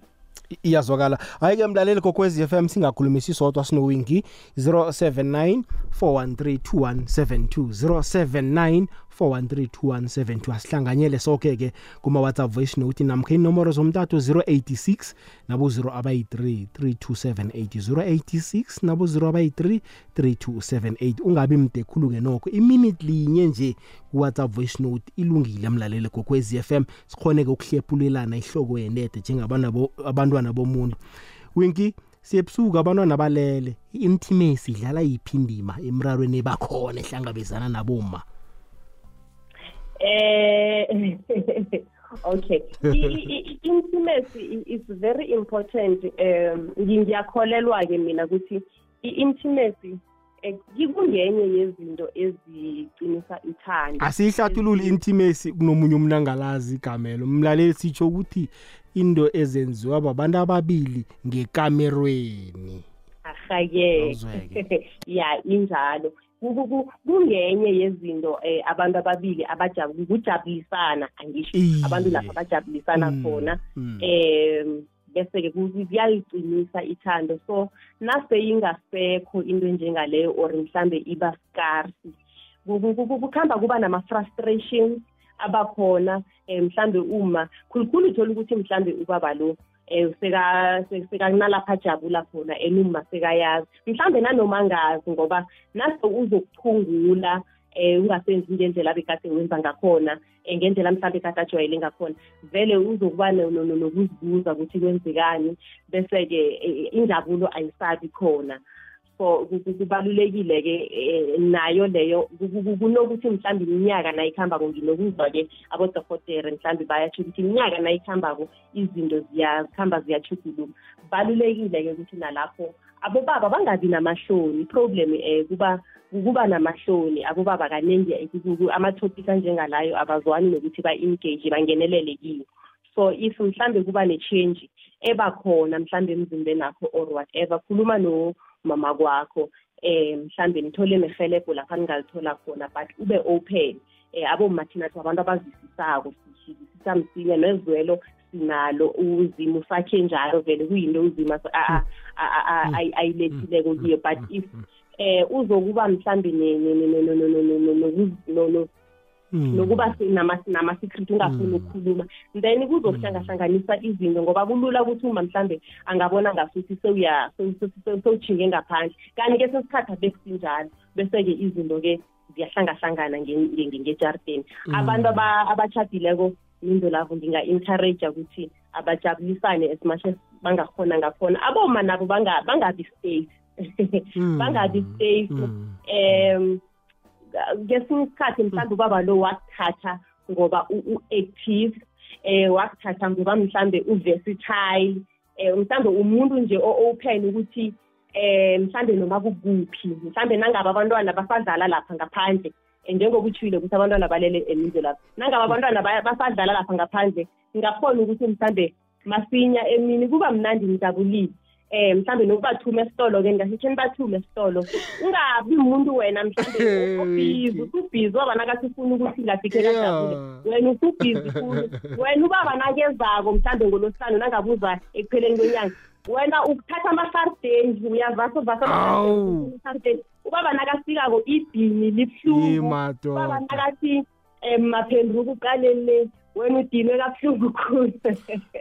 [SPEAKER 2] Iyazwakala. Hayi-ke mlaleli kokwezi FM singakhulumisi sodwa sinowingi 079 413 2172 079 413 2172 asihlanganyele soke-ke kuma-whatsapp voice note namkha inomboro zomtato 086 nabo 0 abayi-3 3278 086 nabo 0 abayi-3 3278 ungabi mde khulu-ke nokho. Iminute linye nje ku-whatsapp voice note ilungile mlaleli kokwezi FM sikhone-ke ukuhlephulelana ihloko yenede njengabantwana bomuntu. Winki sebusuku abantwana balele. I-intimacy idlala yiphi indima emrarweni ebakhona ehlangabezana naboma
[SPEAKER 3] Eh okay. Intimacy is very important um ngiyakholelwa ke mina ukuthi i-intimacy eh, kungenye yezinto eziqinisa ithando.
[SPEAKER 2] Asiyihlathululi i-intimacy kunomunye umuntu angalazi igamelo. Mlaleli sitsho ukuthi into ezenziwa babantu ababili ngekamerweni.
[SPEAKER 3] Ahake ya injalo. Kungenye yezinto eh abantu ababili abajabu kujabulisana angisho
[SPEAKER 2] Iye.
[SPEAKER 3] abantu lapha bajabulisana
[SPEAKER 2] Mm,
[SPEAKER 3] khona
[SPEAKER 2] mm.
[SPEAKER 3] em bese-ke ku- kuyaliqinisa ithando so nase ingasekho into enjengaleyo or mhlambe iba scarce ku- ku- ku- kukhamba kuba nama-frustrations abakhona um mhlambe uma khulukhulu uthola ukuthi mhlambe ubaba lo um sekanalapha ajabula khona and uma sekayazi. Mhlambe nanoma angazi ngoba nase uzokuchungula um ungasenzi ngendlela abekade wenza ngakhona um ngendlela mhlawumbe kade ajwayele ngakhona vele uzokuba no- no- no- nokuzibuza ukuthi kwenzekani bese-ke eh, injabulo ayisabi khona. So ku- ku- kubalulekile-ke eh, nayo leyo ku- ku- ku- kunokuthi mhlawumbe iminyaka nayikhambako nginokuzwa-ke abodokotere mhlawumbe bayatsho ukuthi iminyaka nayikhambako izinto ziyakhamba ziyachuguluka kubalulekile-ke ukuthi nalapho abobaba bangabi namahloni. Iproblem um kuba kuba namahloni. Abobaba kaningi eh, ku- ku- ama-topic anjengalayo abazwani nokuthi ba-engage bangenelele kiwo. So if mhlambe kuba ne-change ebakhona mhlambe emzimbeni akho or whatever khuluma nomama kwakho eh mhlambe nithole nehelebho lapha ningalithola khona but ube open eh aboma thinathi abantu abazwisisako sisisa msinya nezwelo sinalo uzimo usakhe njalo vele kuyinto uzima a- a- a- a- ayi- ayilethileko kiyo but if eh uzokuba mhlambe nokuba se- nama- nama-secret ungafuni ukukhuluma. Then kuzokuhlangahlanganisa izinto ngoba kulula ukuthi uma mhlambe angabona ngasuthi sewujhinge ngaphandle. Kanti-ke sesikhathi abekusinjalo bese-ke izinto-ke ziyahlangahlangana nge- nge- nge- ngejardeni abantu aba- abatshadileko indo lavo nginga-encourage ukuthi abajabulisane as much as bangakhona ngakhona. Aboma nabo banga- bangabi
[SPEAKER 2] Mm.
[SPEAKER 3] bangabi
[SPEAKER 2] Mm.
[SPEAKER 3] um ngesinye isikhathi mhlawumbe ubaba lo wakuthatha ngoba u-active um wakuthatha ngoba mhlawumbe uversatile um mhlawumbe umuntu nje o-open ukuthi um mhlawumbe noma kukuphi mhlawumbe nangabe abantwana basadlala lapha ngaphandle njengoba utshile ukuthi abantwana balele emize lapha. Nangabe abantwana basadlala lapha ngaphandle ngingakhona ukuthi mhlawumbe masinya emini kuba mnandi ngijabulile. Eh mhlambe nokubathuma esitolo-ke ngasithi nibathume esitolo. Ungabi umuntu wena mhlambe ubhizi usubhizi waba nakathi ufuna ukuthi ngafikhe kajabule. Wena usubhizi khulu wena ubaba nakezako mhlambe ngolosihlanu nangabuza ekupheleni kwenyanga. Wena ukuthatha amasardeni uyavasa uvasa
[SPEAKER 2] Awu.
[SPEAKER 3] amasardeni ubaba nakafikako idini libuhlungu. Ubaba nakathi um maphenduka uqalele wena udinwe kabuhlungu khulu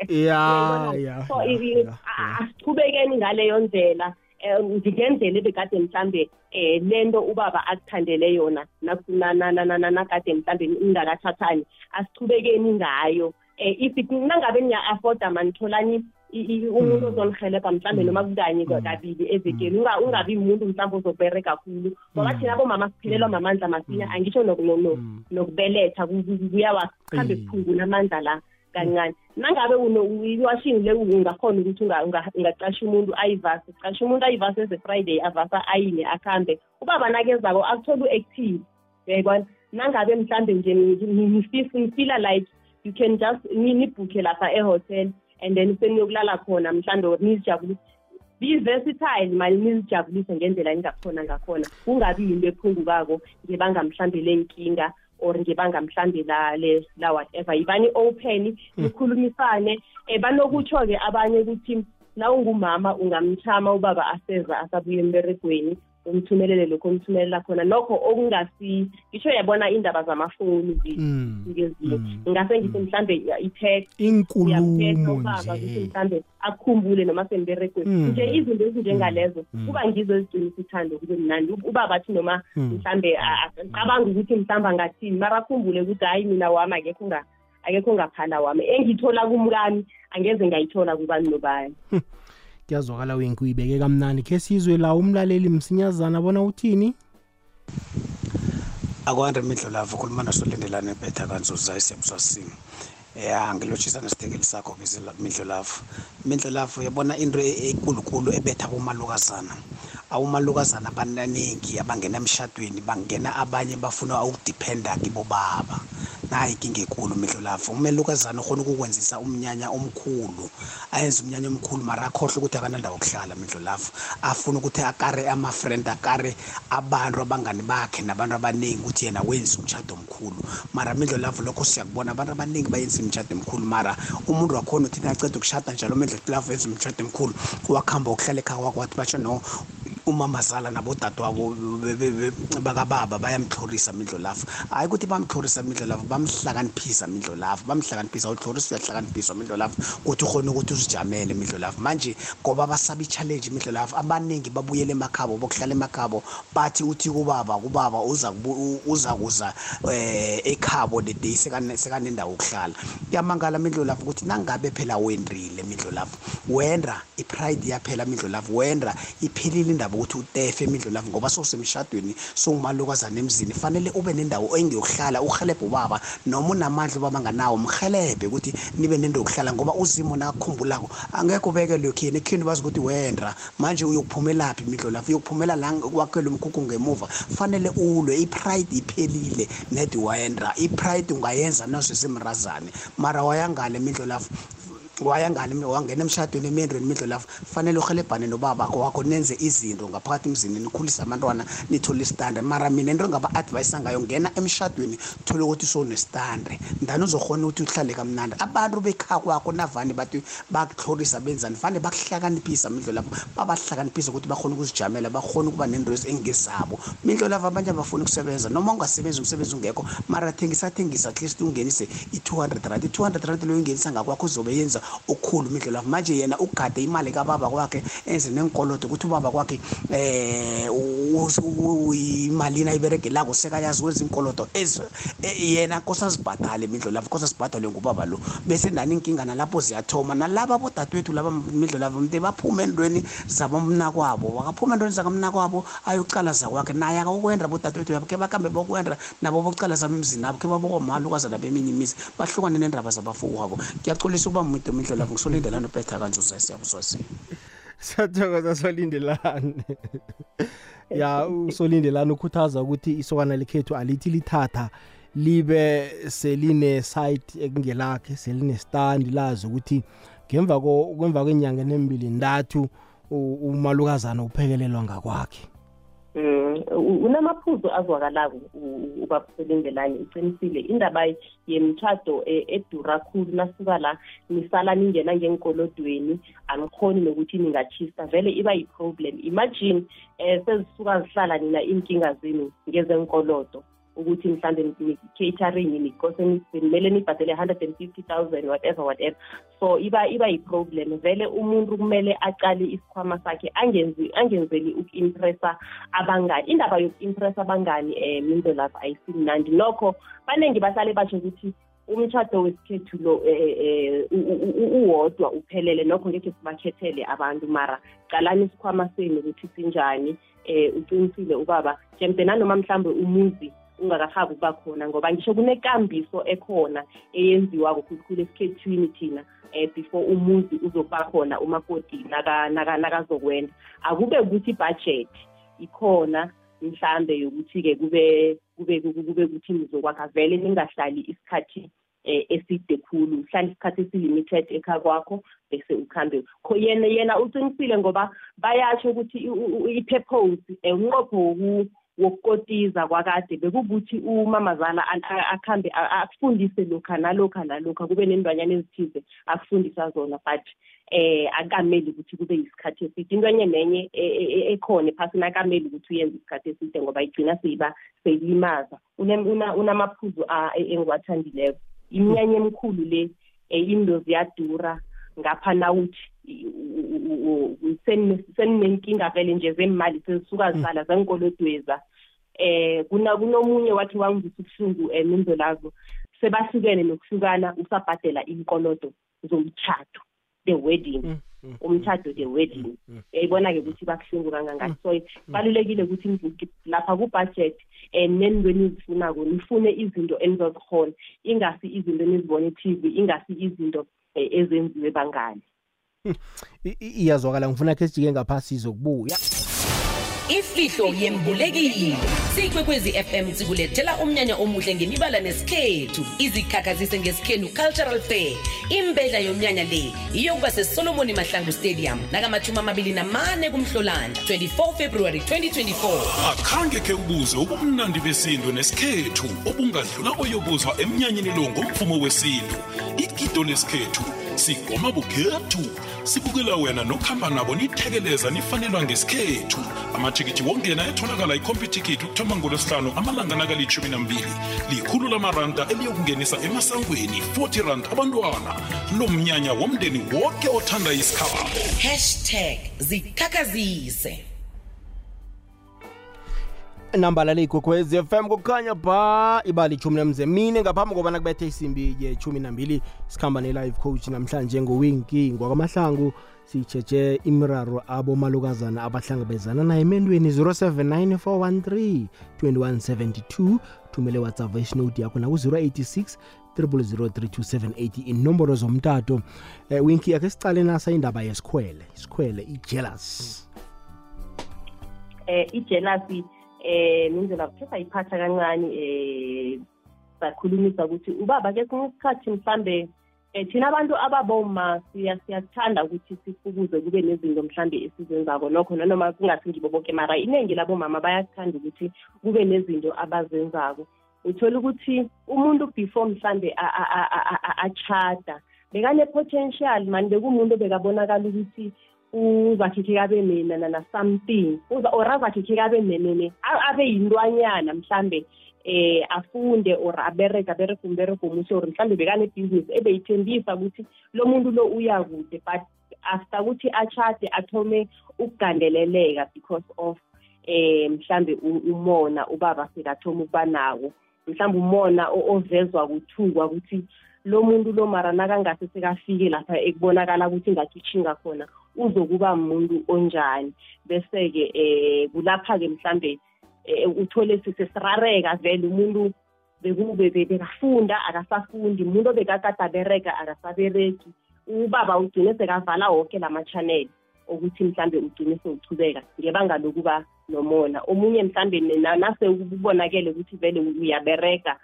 [SPEAKER 2] ya ya
[SPEAKER 3] so i- i-
[SPEAKER 2] ya,
[SPEAKER 3] a-
[SPEAKER 2] ya.
[SPEAKER 3] asiqhubekeni ngaleyo ndlela um ngingendlela ebekade mhlambe um lento ubaba akuthandele yona nak- na- na- na- na- na- nakade mhlambe ningakathathani asiqhubekeni ngayo. Um if it- nangabe niya-afforda manitholani i- i- umuntu ozonihelebha mhlambe noma kukanye kabili evekeni Unga- ungabi muntu mhlawumbe ozobere kakhulu ngoba thina bomama siphelelwa mamandla masinya angisho noku- no- no-
[SPEAKER 2] Mm.
[SPEAKER 3] nokubeletha ku- ku- kuyawahambe
[SPEAKER 2] Iye.
[SPEAKER 3] kuphungula amandla la kancane nangabe uno- iwashini le ungakhona ukuthi unga- unga- ungaqasha umuntu ayivase qasha umuntu ayivase eze friday avasa ayine akuhambe ubaba nakezako akuthole u-active uyayibona nangabe mhlambe nje nifila like you can just ni- nibhukhe lapha ehotel and then seniyokulala khona mhlambe or nizijabulise be versatile mali nizijabulise ngendlela engakhona ngakhona. Kungabi yinto ephungukako ngebanga mhlambe lenkinga or ngebanga mhlambe la le la whatever. Yibani open nikhulumisane. Um banokutsho-ke abanye ukuthi na ungumama ungamchama ubaba aseza asabuye emberegweni umthumelele lokho omthumelela khona. Nokho okungasi ngisho yabona indaba zamafoni
[SPEAKER 2] Mm,
[SPEAKER 3] ngezinye
[SPEAKER 2] mm,
[SPEAKER 3] ngase ngithi mhlambe i-text uyamthetha
[SPEAKER 2] inkulumo
[SPEAKER 3] ubaba ukuthi
[SPEAKER 2] nje.
[SPEAKER 3] mhlambe akukhumbule noma semberegweni.
[SPEAKER 2] Mm.
[SPEAKER 3] nje izinto ezinjengalezo
[SPEAKER 2] Mm.
[SPEAKER 3] kuba ngizo eziqinisa uthando kube mnandi. Ubaba athi noma
[SPEAKER 2] Mm.
[SPEAKER 3] mhlambe acabanga ukuthi mhlambe angathini mara akhumbule ukuthi hayi mina wami akekho unga- akekho ungaphala wami. Engithola kumkami angeze ngayithola kubani nobani.
[SPEAKER 2] Kuyazwakala wenki uyibeke kamnani khe sizwe la umlaleli msinyazana bona uthini?
[SPEAKER 5] Akwande imidlo lavo khuluma nosolindelane betha kanzuza isiyabuswasini ya ngilotshisa nesithekeli sakho midlo lavo midlo lavo yabona into enkulunkulu ebetha bomalukazana awumalukazana abaningi abangena emshadweni bangena abanye bafuna ukudiphenda kibo baba. Nayi inkinga enkulu mehlo lapho umelukazana ukhona ukukwenzisa umnyanya omkhulu ayenze umnyanya omkhulu mara akhohle ukuthi akanandawo okuhlala mehlo lapho afuna ukuthi akare ama-friend akare abantu abangani bakhe nabantu abaningi ukuthi yena wenza umshado omkhulu. Mara mehlo lapho lokho siyakubona abantu abaningi bayenza imishado emkhulu mara umuntu wakhona uthi naceda ukushada njalo lapho yenza umshado emkhulu wakuhamba ukuhlala ekhaya kwakho wathi batsho no umamazala nabodadewabo bakababa bayamhlorisa mindlolafu hayi ukuthi bamhlorisa mindlolafu bamhlakaniphisa mindlolafu bamhlakaniphisa. Uhlorisa uyahlakaniphisa mindlolafu ukuthi ukhona ukuthi uzijamele mindlolafu manje ngoba basaba i-challenge imidlolafu abaningi babuyele emakhabo bokuhlala emakhabo bathi uthi kubaba kubaba uza uza kuza eh ekhabo the day sekanendawo ukuhlala kuyamangala mindlolafu ukuthi nangabe phela wendrile mindlolafu wenda ipride yaphela mindlolafu wenda iphelile indaba ukuthi utefe imidlo lavo ngoba sowusemshadweni sowumalukazana emzini. Fanele ube nendawo engiyokuhlala uhelebhe ubaba noma unamandla ubaba nganawo mhelebhe ukuthi nibe nendawo yokuhlala ngoba uzimo nakukhumbulako. Angekho ubekele ekhini ekhini bazi ukuthi wendra manje uyokuphumelaphi imidlo lapho uyokuphumela la kwakhela umkhukhu ngemuva. Fanele ulwe ipride iphelile nedi wendra. Ipride ungayenza nasesemrazane mara wayangale imidlo lapho wayangani wangena emshadweni emendweni imidlo lapho. Fanele uhelebhane nobaba wakho nenze izinto ngaphakathi emzini nikhulise abantwana nithole isitande. Mara mina into engaba-advayisa ngayo ngena emshadweni thole ukuthi sonesitande ndani uzokhona ukuthi uhlale kamnandi. Abantu bekha kwakho navani bathi bakuhlorisa benzani? Fanele bakuhlakaniphisa mindlo lapho. Babahlakaniphisa ukuthi bakhona ukuzijamela bakhona ukuba nento engezabo. Mindlo lapho abanye abafuna ukusebenza. Noma ungasebenzi umsebenzi ungekho mara thengisa thengisa at least ungenise i-two hundred rand. I-two hundred rand leyo ungenisa ngakwakho uzobe yenza okukhulu imidlalo manje yena ugade imali kababa kwakhe enze nenkolodo ukuthi ubaba kwakhe eh imalini ayiberegelako sekayazi wenza inkolodo yena kosa azibhadale imidlo lapho kosa sibhadalwe ngubaba lo. Bese nani inkinga nalapho ziyathoma nalaba bodadewethu laba imidlo lapho mnte baphume endweni zabomnakwabo wakaphuma endweni zakamnakwabo ayocala zakwakhe. Naye akakwenda bodadewethu yabo ke bakambe bokwenda nabo bokucala zami emzini abo ke babokomaalukazana beminye imizi. Bahlukane nendaba zabafuku wabo ngiyacolisa ukuba muntu imihlo lapho ngisolindelana ubetha kanzuza siyabuswasini
[SPEAKER 2] siyathokoza solindelane. Ya usolindelana ukhuthaza ukuthi isokana lekhethu alithi lithatha libe seline site ekungelakhe seline stand lazi ukuthi ngemva kwemva kwenyanga nemibili ndathu umalukazana uphekelelwa ngakwakhe.
[SPEAKER 3] Mm unamaphuzu azwakalako ubabuselengelani uqinisile indaba yemtchado e, edura khulu nasuka la nisala ningena ngenkolodweni angikhoni nokuthi ningachista vele iba yi-problem. Imagine um sezisuka zihlala nina inkinga zenu ngezenkolodo ukuthi mhlawumbe catering nikose kumele nibhadele hundred and fifty thousand whatever whatever. So iba iba yi-problem. Vele umuntu kumele aqale isikhwama sakhe angenzi angenzeli uku-impressa abangani. Indaba yoku-impressa abangani um minto lapho ayisimnandi. Nokho baningi bahlale basho ukuthi umtshado wesikhethu lo uwodwa uphelele. Nokho ngekhe sibakhethele abantu. Mara qalani isikhwama senu ukuthi sinjani? Um uqinisile ubaba. Jemde nanoma mhlawumbe umuzi ungakahabi ukuba khona ngoba ngisho kunekambiso ekhona eyenziwako khulukhulu esikhethwini thina um before umuzi uzokuba khona umakoti nakazokwenda. Akube ukuthi ibudget ikhona mhlambe yokuthi-ke kube kube kube ukuthi nizokwakha vele ningahlali isikhathi eh eside khulu uhlala isikhathi esilimited ekha kwakho bese ukhambe. Yena yena uqinisile ngoba bayasho ukuthi i-purpose unqopho wokukotiza kwakade bekukuthi umamazala akhambe akufundise lokha nalokha nalokha kube nendwanyana ezithize akufundisa zona but eh akameli ukuthi kube isikhathi eside. Intwenye nenye ekhona ephasini akameli ukuthi uyenze isikhathi eside ngoba igcina seyiba seyilimaza. Unamaphuzu engiwathandileko. Iminyanya emikhulu le into ziyadura ngapha nawuthi seninenkinga vele nje zemali sezisuka zisala zenkolodweza eh kuna kunomunye wathi wangivisa ubuhlungu emindo lazo sebahlukene nokuhlukana usabhadela inkolodo zomthatho the wedding. Umtshado the wedding. uyayibona-ke ukuthi bakuhlungu kangangani. So balulekile ukuthi lapha ku-budget um nenintweni ezifunako nifune izinto enizozikhona ingasi izinto enizibona e-tv ingasi izinto um ezenziwe bangani.
[SPEAKER 2] Iyazwakala ngifuna khe sijike ngaphasi zokubuya
[SPEAKER 4] ifihlo yembulekile sikwekwezi fm sikulethela umnyanya omuhle ngemibala nesikhethu. Izikhakhazise ngesikhenu cultural fair. Imbedla yomnyanya le iyokuba sesolomoni mahlangu stadium nakamathumi amabili namane kumhlolanja 24 february 2024
[SPEAKER 1] akhange khe ubuze ubumnandi besintu nesikhethu obungadlula oyobuzwa emnyanyeni lo ngomvumo wesintu. Igido lesikhethu sigoma bukhethu sibukela wena nokuhamba nabo nithekeleza nifanelwa ngesikhethu. Amathikithi wongena etholakala ikhompyuthikithi ukuthoma ngolwesihlanu amalanga nakalitshumi nambili. Likhulu lamaranda eliyokungenisa emasangweni 40 rand abantwana. Lo mnyanya womndeni wonke othanda isikhabo.
[SPEAKER 4] Hashtag
[SPEAKER 2] nambala leyigogwez fm kukhanya ba ibali ishumi nemzemine ngaphambi kobana kubethe isimbi yeshumi nambili sikhamba ne-live coach namhlanje ngowinki ngwakwamahlangu sitshetshe imiraro abomalukazana abahlangabezana nayo emendweni 079413 2172 thumele whatsapp note yakho naku-086 3003278 inomboro zomtato. Eh, winki yakhe sicale nasa indaba yesikhwele isikhwele i-jealous.
[SPEAKER 3] Um ijelasi eh nindlela kuthe sayiphatha kancane eh sakhulumisa ukuthi ubaba ke sinye isikhathi mhlambe eh thina abantu ababoma siyathanda ukuthi sifukuze kube nezinto mhlambe esizenzako nokho nanoma kungathi ngibo bonke mara iningi labomama bayathanda ukuthi kube nezinto abazenzako uthola ukuthi umuntu before mhlambe achada bekane-potential mani bekumuntu bekabonakala ukuthi uzakhikhe kabe na something. Uza or azakhikhe kabe nenene abe yintwanyana mhlambe eh afunde or abereka abereka umbereko omuhle or mhlambe bekanebhizinisi ebeyithembisa ukuthi lo muntu lo uyakude but after ukuthi achade athome ukugandeleleka because of eh mhlambe umona ubaba sekathoma ukuba nawo mhlambe umona ovezwa kuthukwa ukuthi lo muntu lo mara nakangase sekafike lapha ekubonakala ukuthi ngagitshinga khona uzokuba umuntu onjani. Bese-ke um kulapha-ke mhlambe um uthole sisesirareka vele umuntu bekafunda akasafundi. Umuntu obekakade abereka akasabereki ubaba ugcine sekavala wonke la ma-channel ukuthi mhlambe ugcine sewuchubeka ngebanga lokuba nomona. Omunye mhlambe nase kubonakele ukuthi vele uyabereka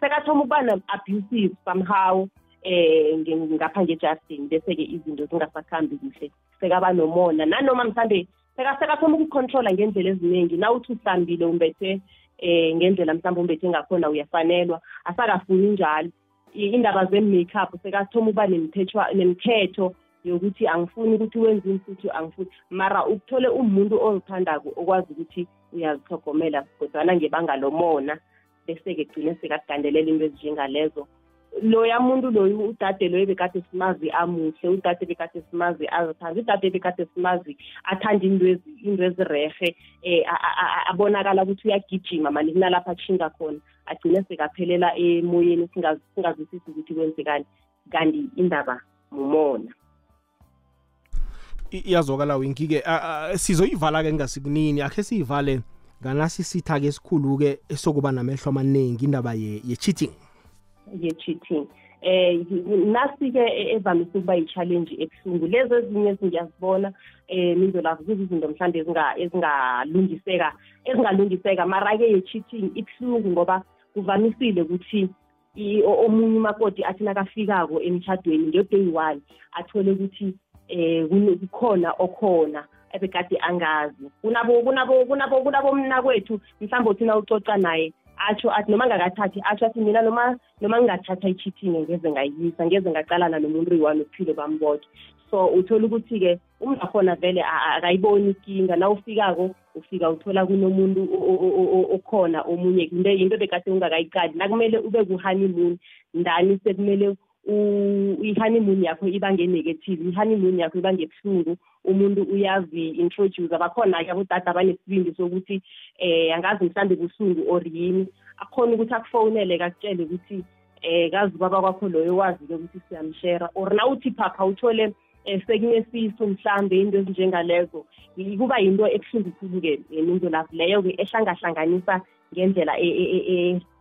[SPEAKER 3] sekathoma ukuba na-abusive somehow. Eh ngapha nge-justin bese-ke izinto zingasakhambi kuhle. Sekaba nomona. Nanoma mhlambe sekathoma ukucontrola ngendlela eziningi nawuthi uhlambile umbethe eh ngendlela mhlawumbe umbethe ngakhona uyafanelwa asakafuni njalo. Indaba ze-makeup sekathoma ukuba nemithetho yokuthi angifuni ukuthi wenze insuthu angifuni. Mara ukuthole umuntu ozithandako okwazi ukuthi uyazithogomela kodwana ngebanga lomona bese-ke gcine sekakugandelela into ezinjengalezo. Loya muntu loyo udade loyo bekade simazi amuhle udade bekade simazi azithanda udade bekade simazi athanda into ezirehe um abonakala ukuthi uyagijima mani kunalapho atshinga khona agcine sekaphelela emoyeni singazwisisi ukuthi kwenzekani kanti indaba mumona.
[SPEAKER 2] Iyazwakala winki-ke sizoyivala-ke ngasikunini akhe siyivale nganasisitha-ke esikhulu-ke esokuba namehlo amaningi indaba ye-cheating.
[SPEAKER 3] Ye-cheating. Eh nasi-ke evamise ukuba yi-challenge ebuhlungu. Lezi ezinye ngiyazibona um mindlolavu kuzizinto mhlawumbe ezingalungiseka ezingalungiseka. Mara-ke ye-cheating ibuhlungu ngoba kuvamisile ukuthi omunye umakoti athi nakafikako emtshadweni nge-day one athole ukuthi eh kukhona okhona ebekade angazi. Kunabo kunabo kunabo kunabomna kwethu mhlawumbe uthi nawucoca naye atsho athi noma ngakathathi atsho athi mina noma noma ngingathatha i-cheating ngeze ngayisa ngeze ngaqalana nomuntu oyi-one uphilo bambodwa so uthola ukuthi-ke umuntu akhona vele akayiboni ikinga na ufikako ufika uthola kunomuntu okhona omunye. Into yinto bekade ungakayiqali. Nakumele ube ku-honeymoon. Ndani sekumele i-honeymoon yakho iba nge-negative i-honeymoon yakho iba ngebuhlungu umuntu uyazi-introduce abakhona-ke abodada abanesibindi sokuthi um angazi mhlawumbe buhlungu or yini. Akhona ukuthi akufonele kakutshele ukuthi um kazi ubaba kwakho loyo wazi-ke ukuthi siyamshera or na uthi phapha uthole um sekunesisu mhlawumbe into ezinjengalezo. Kuba yinto ebuhlungu khulu-ke mindlulavu leyo-ke ehlangahlanganisa ngendlela eyi ngenze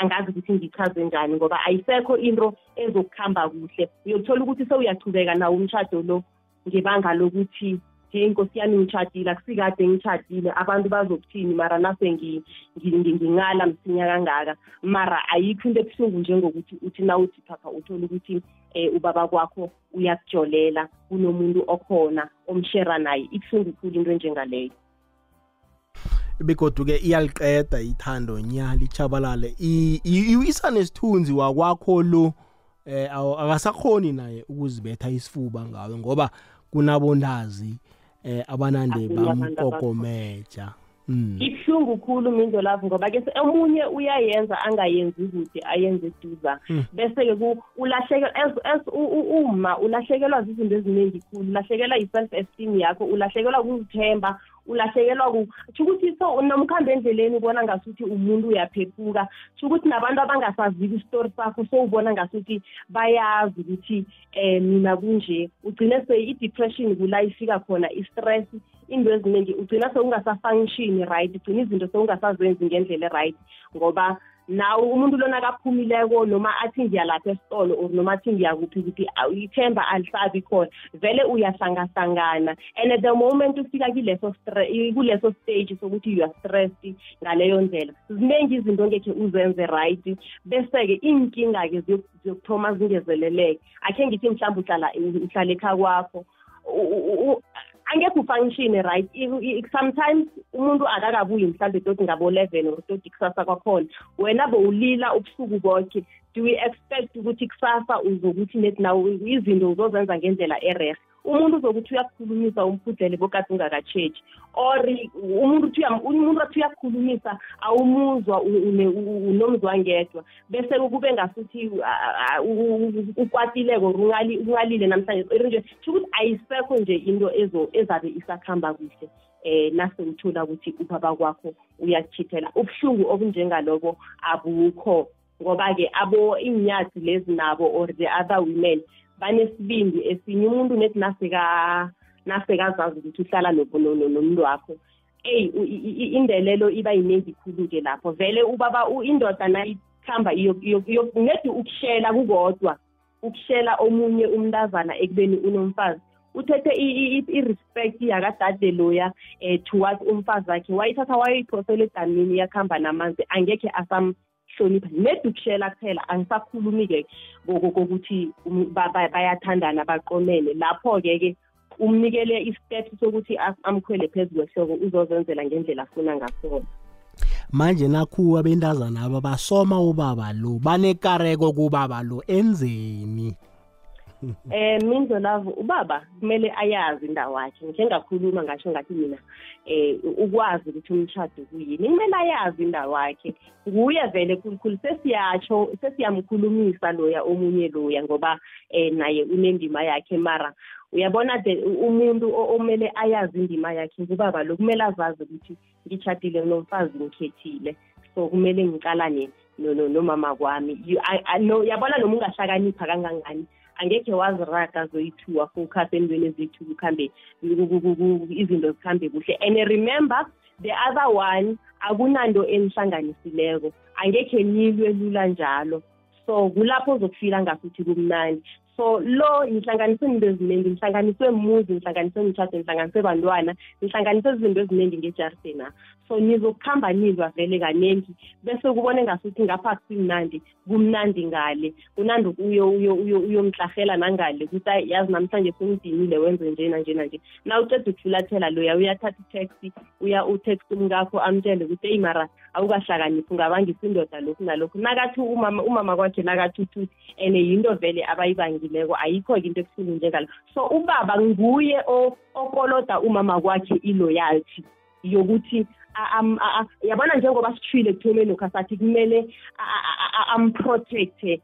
[SPEAKER 3] angazi ukuthi ngichaze njani ngoba ayisekho into ezokuhamba kuhle. Uyokuthola ukuthi sewuyachubeka nawo umshado lo ngebanga lokuthi nje inkosi yami ngitshadile akusikade ngitshadile abantu bazokuthini? Mara nase ngingala msinya kangaka. Mara ayikho into ebuhlungu njengokuthi uthi nawuthi phapha uthole ukuthi um ubaba kwakho uyakujolela kunomuntu okhona omshera naye. Ibuhlungu khulu into enjengaleyo.
[SPEAKER 2] Begodu-ke iyaliqeda ithando nya lichabalale iwisa nesithunzi wakwakho lo eh akasakhoni naye ukuzibetha isifuba ngawe ngoba kunabondazi eh abanande bamkokomeja
[SPEAKER 3] Mm. Ibuhlungu khulu mindo lapho ngoba ke omunye uyayenza angayenzi ukuthi ayenze duza mm. bese ke ulahleke as uma ulahlekelwa izinto eziningi khulu ulahlekelwa i-self esteem yakho ulahlekelwa ukuzithemba ulahlekelwa kusho ukuthi so nomkhambi endleleni ubona ngasuthi umuntu uyaphephuka. Sho ukuthi nabantu abangasaziki isitori sakho so ubona ngasuthi bayazi ukuthi um mina kunje. Ugcine se i-depression kula ifika khona i-stress into eziningi ugcina seungasafunctioni right ugcina izinto seungasazenzi ngendlela e-right. Ngoba nawe umuntu lona akaphumileko noma athi ngiyalapha esitolo or noma athi ngiyakuphi ukuthi ithemba alisabi khona vele uyahlangahlangana and the moment ufika kuleso kuleso stage sokuthi you are stressed ngaleyo ndlela. Ziningi izinto ngekhe uzenze right bese-ke iy'nkinga-ke ziyokuthoma zingezeleleke. Akhe ngithi mhlawumbe uhlala uhlala ekha kwakho angekho ufunctione right? Sometimes umuntu akakabuyi mhlawumbe toti ngabo-eleven or toti kusasa kwakhona wena bowulila ubusuku bonke do we expect ukuthi kusasa uzokuthi nethi nawo izinto uzozenza ngendlela erehe umuntu uzokuthi uyakukhulumisa umphudlele bokade ungakatshetshe or umuntu uthi umuntu athi uyakukhulumisa awumuzwa unomzwangedwa bese kube ngasuthi ukwatileko ungalile namhlanje. Nje sho ukuthi ayisekho nje into ezabe isakuhamba kuhle eh nase uthola ukuthi ubaba kwakho uyakuchithela ubuhlungu obunjengaloko abukho ngoba-ke abo inyathi lezi nabo or the other women banesibindi esinye umuntu nethi nasekazazi ukuthi uhlala nomuntu wakho. Eyi indelelo iba yiningi khulu-ke lapho. Vele ubaba indoda nayikhamba nedi ukushela kukodwa ukushela omunye umntazana ekubeni unomfazi. Uthethe i-respect yakadade loya um towards umfazi wakhe wayithatha wayiphosela edamini yakuhamba namanzi angekhe asam hlonipha nedukushela kuphela angisakhulumi-ke kokuthi bayathandana baqonene lapho-ke ke umnikele istep sokuthi amkhwele phezu kwehloko uzozenzela ngendlela afuna ngakhona.
[SPEAKER 2] Manje nakhuwa bentazana aba basoma ubaba lo banekareko kubaba lo enzeni?
[SPEAKER 3] eh Mindlo Love ubaba kumele ayazi indawo yakhe njengakhuluma ngasho ngathi mina eh ukwazi ukuthi umshado kuyini. Kumele ayazi indawo yakhe nguye vele khulukhulu sesiyatsho sesiyamkhulumisa loya omunye loya ngoba eh naye unendima yakhe. Mara uyabona de umuntu omele ayazi indima yakhe kubaba lo kumele azazi ukuthi ngitshadile nomfazi ngikhethile. So kumele ngiqalane nomama kwami. Yabona noma ungahlakanipha kangangani? Angekhe waziraga zoyi-two focus entweni eziyi-two kuhambe izinto zikhambe kuhle. And remember the other one akunanto enihlanganisileko. Angekhe nilwe lula njalo. So kulapho uzokufila ngasuthi kumnandi. So lo ngihlanganise izinto eziningi ngihlanganiswe muzi ngihlanganiswe mtshato ngihlanganiswe bantwana ngihlanganise izinto eziningi ngejarisena so nizokuhamba nilwa vele kaningi bese kubone ngasuthi ngapha kusimnandi kumnandi ngale. Unandi uyomhlahela nangale ukuthi yazi namhlanje sengidinile wenze njena njena nje na uceda ukufulathela loya uyathatha itext uya utext umngakho amtshele ukuthi eyi mara awukahlakaniphi ungabangisa indoda lokhu nalokhu nakathi umama umama kwakhe nakathi uthuthi and yinto vele abayibangileko ayikho-ke into ebuhlungu njengalo so ubaba nguye okoloda umama kwakhe iloyalty yokuthi yabona njengoba sithwile ekuthomeni lokhu asathi kumele amprotecte eh,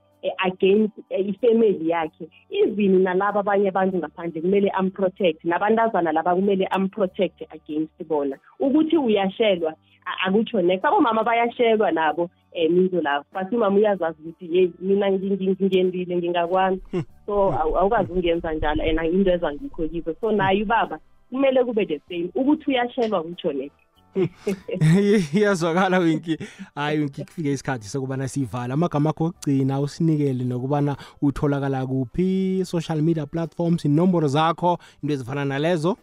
[SPEAKER 3] against eh, ifamily yakhe. Even nalabo abanye abantu ngaphandle kumele amprotect nabantazana laba kumele amprotect against bona. Ukuthi uyashelwa a- akutsho next. Abomama bayashelwa nabo um mizo lavo but umama uyazazi ukuthi yeyi mina ngi- ngi- ngingendile ngingakwami so awu- awukwazi ukungenza njalo and into ezangikho kizo so naye ubaba kumele kube the same. Ukuthi uyashelwa kutsho next.
[SPEAKER 2] iyazwakala winki hayi winki kufike isikhathi sokubana sivala amagama akho okugcina usinikele nokubana utholakala kuphi social media platforms inomboro zakho into ezifana nalezo.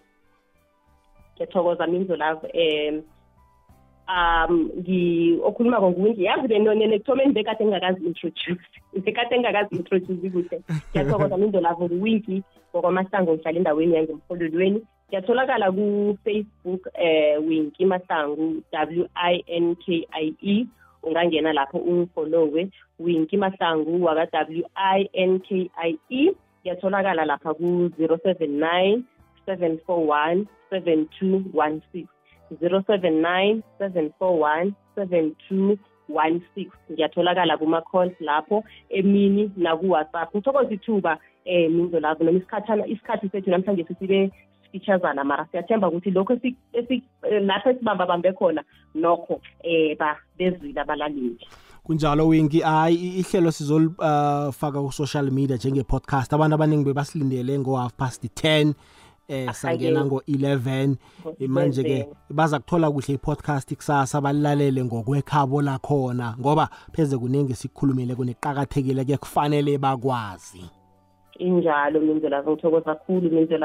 [SPEAKER 3] Ngiyathokoza minzo lavo um um okhulumako nguwinki yazi le nonene ekuthomeni bekade ngingakazi introduce bekade ngingakazi introduce kuhle. Ngiyathokoza minzo lavo nguwinki ngokwamahlango ngihlala endaweni yangemhololweni ngiyatholakala ku-facebook um winki mahlangu w i n k i e. Ungangena lapho ungifollowe winki mahlangu waka-w i n k i e. Ngiyatholakala lapha ku-zero seven nine seven four one seven two one six. zero seven nine seven four one seven two one six. Ngiyatholakala kuma-calls lapho emini naku-whatsapp. Ngithokoza ithuba um minzo lapho noma isikhathana isikhathi sethu namhlanje sisibe sifeaturesana mara siyathemba ukuthi lokho esi- esi- eh, lapho esibambabambe khona nokho um ba bezwile abalaleli.
[SPEAKER 2] Kunjalo winki hayi i- ihlelo sizolifaka ku-social media njenge-podcast. Abantu abaningi bebasilindele ngo-half past 10 eh sangena ngo-11 Eh, manje-ke baza kuthola kuhle i-podcast kusasa balilalele ngokwekhabo lakhona ngoba pheze kuningi sikukhulumile kuneqakathekile ke kufanele bakwazi.
[SPEAKER 3] Injalo minzo lavo ngithokoza kakhulu minzo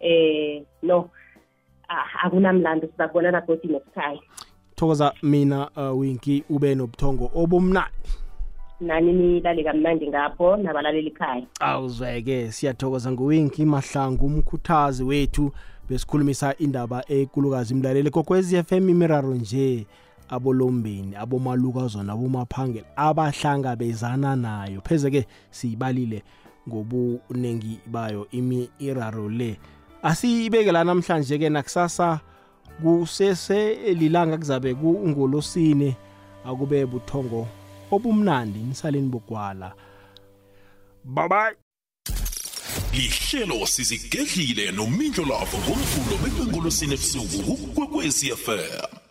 [SPEAKER 3] lavo um no. Ah, akunamlando siza kubonana godi next time
[SPEAKER 2] thokoza mina uh, winki ube nobuthongo obumnandi.
[SPEAKER 3] Nani nilale kamnandi ngapho nabalaleli ekhaya.
[SPEAKER 2] Awuzweke siyathokoza nguwinki mahlangu umkhuthazi wethu besikhulumisa indaba ekulukazi imlaleli kokwezi FM imiraro nje abolombeni abomalukazona abomaphangela abahlangabezana nayo. Pheze ke siyibalile ngobunengi bayo imiraro le. Asiyibeke la namhlanje ke nakusasa kusese lilanga kuzabe kungolosine. Akube buthongo obumnandi nisaleni bogwala. Bye bye
[SPEAKER 1] lihlelo sizigedlile nomindlo lavo ngomvulo bekwengolosini ebusuku kukwekwezi fm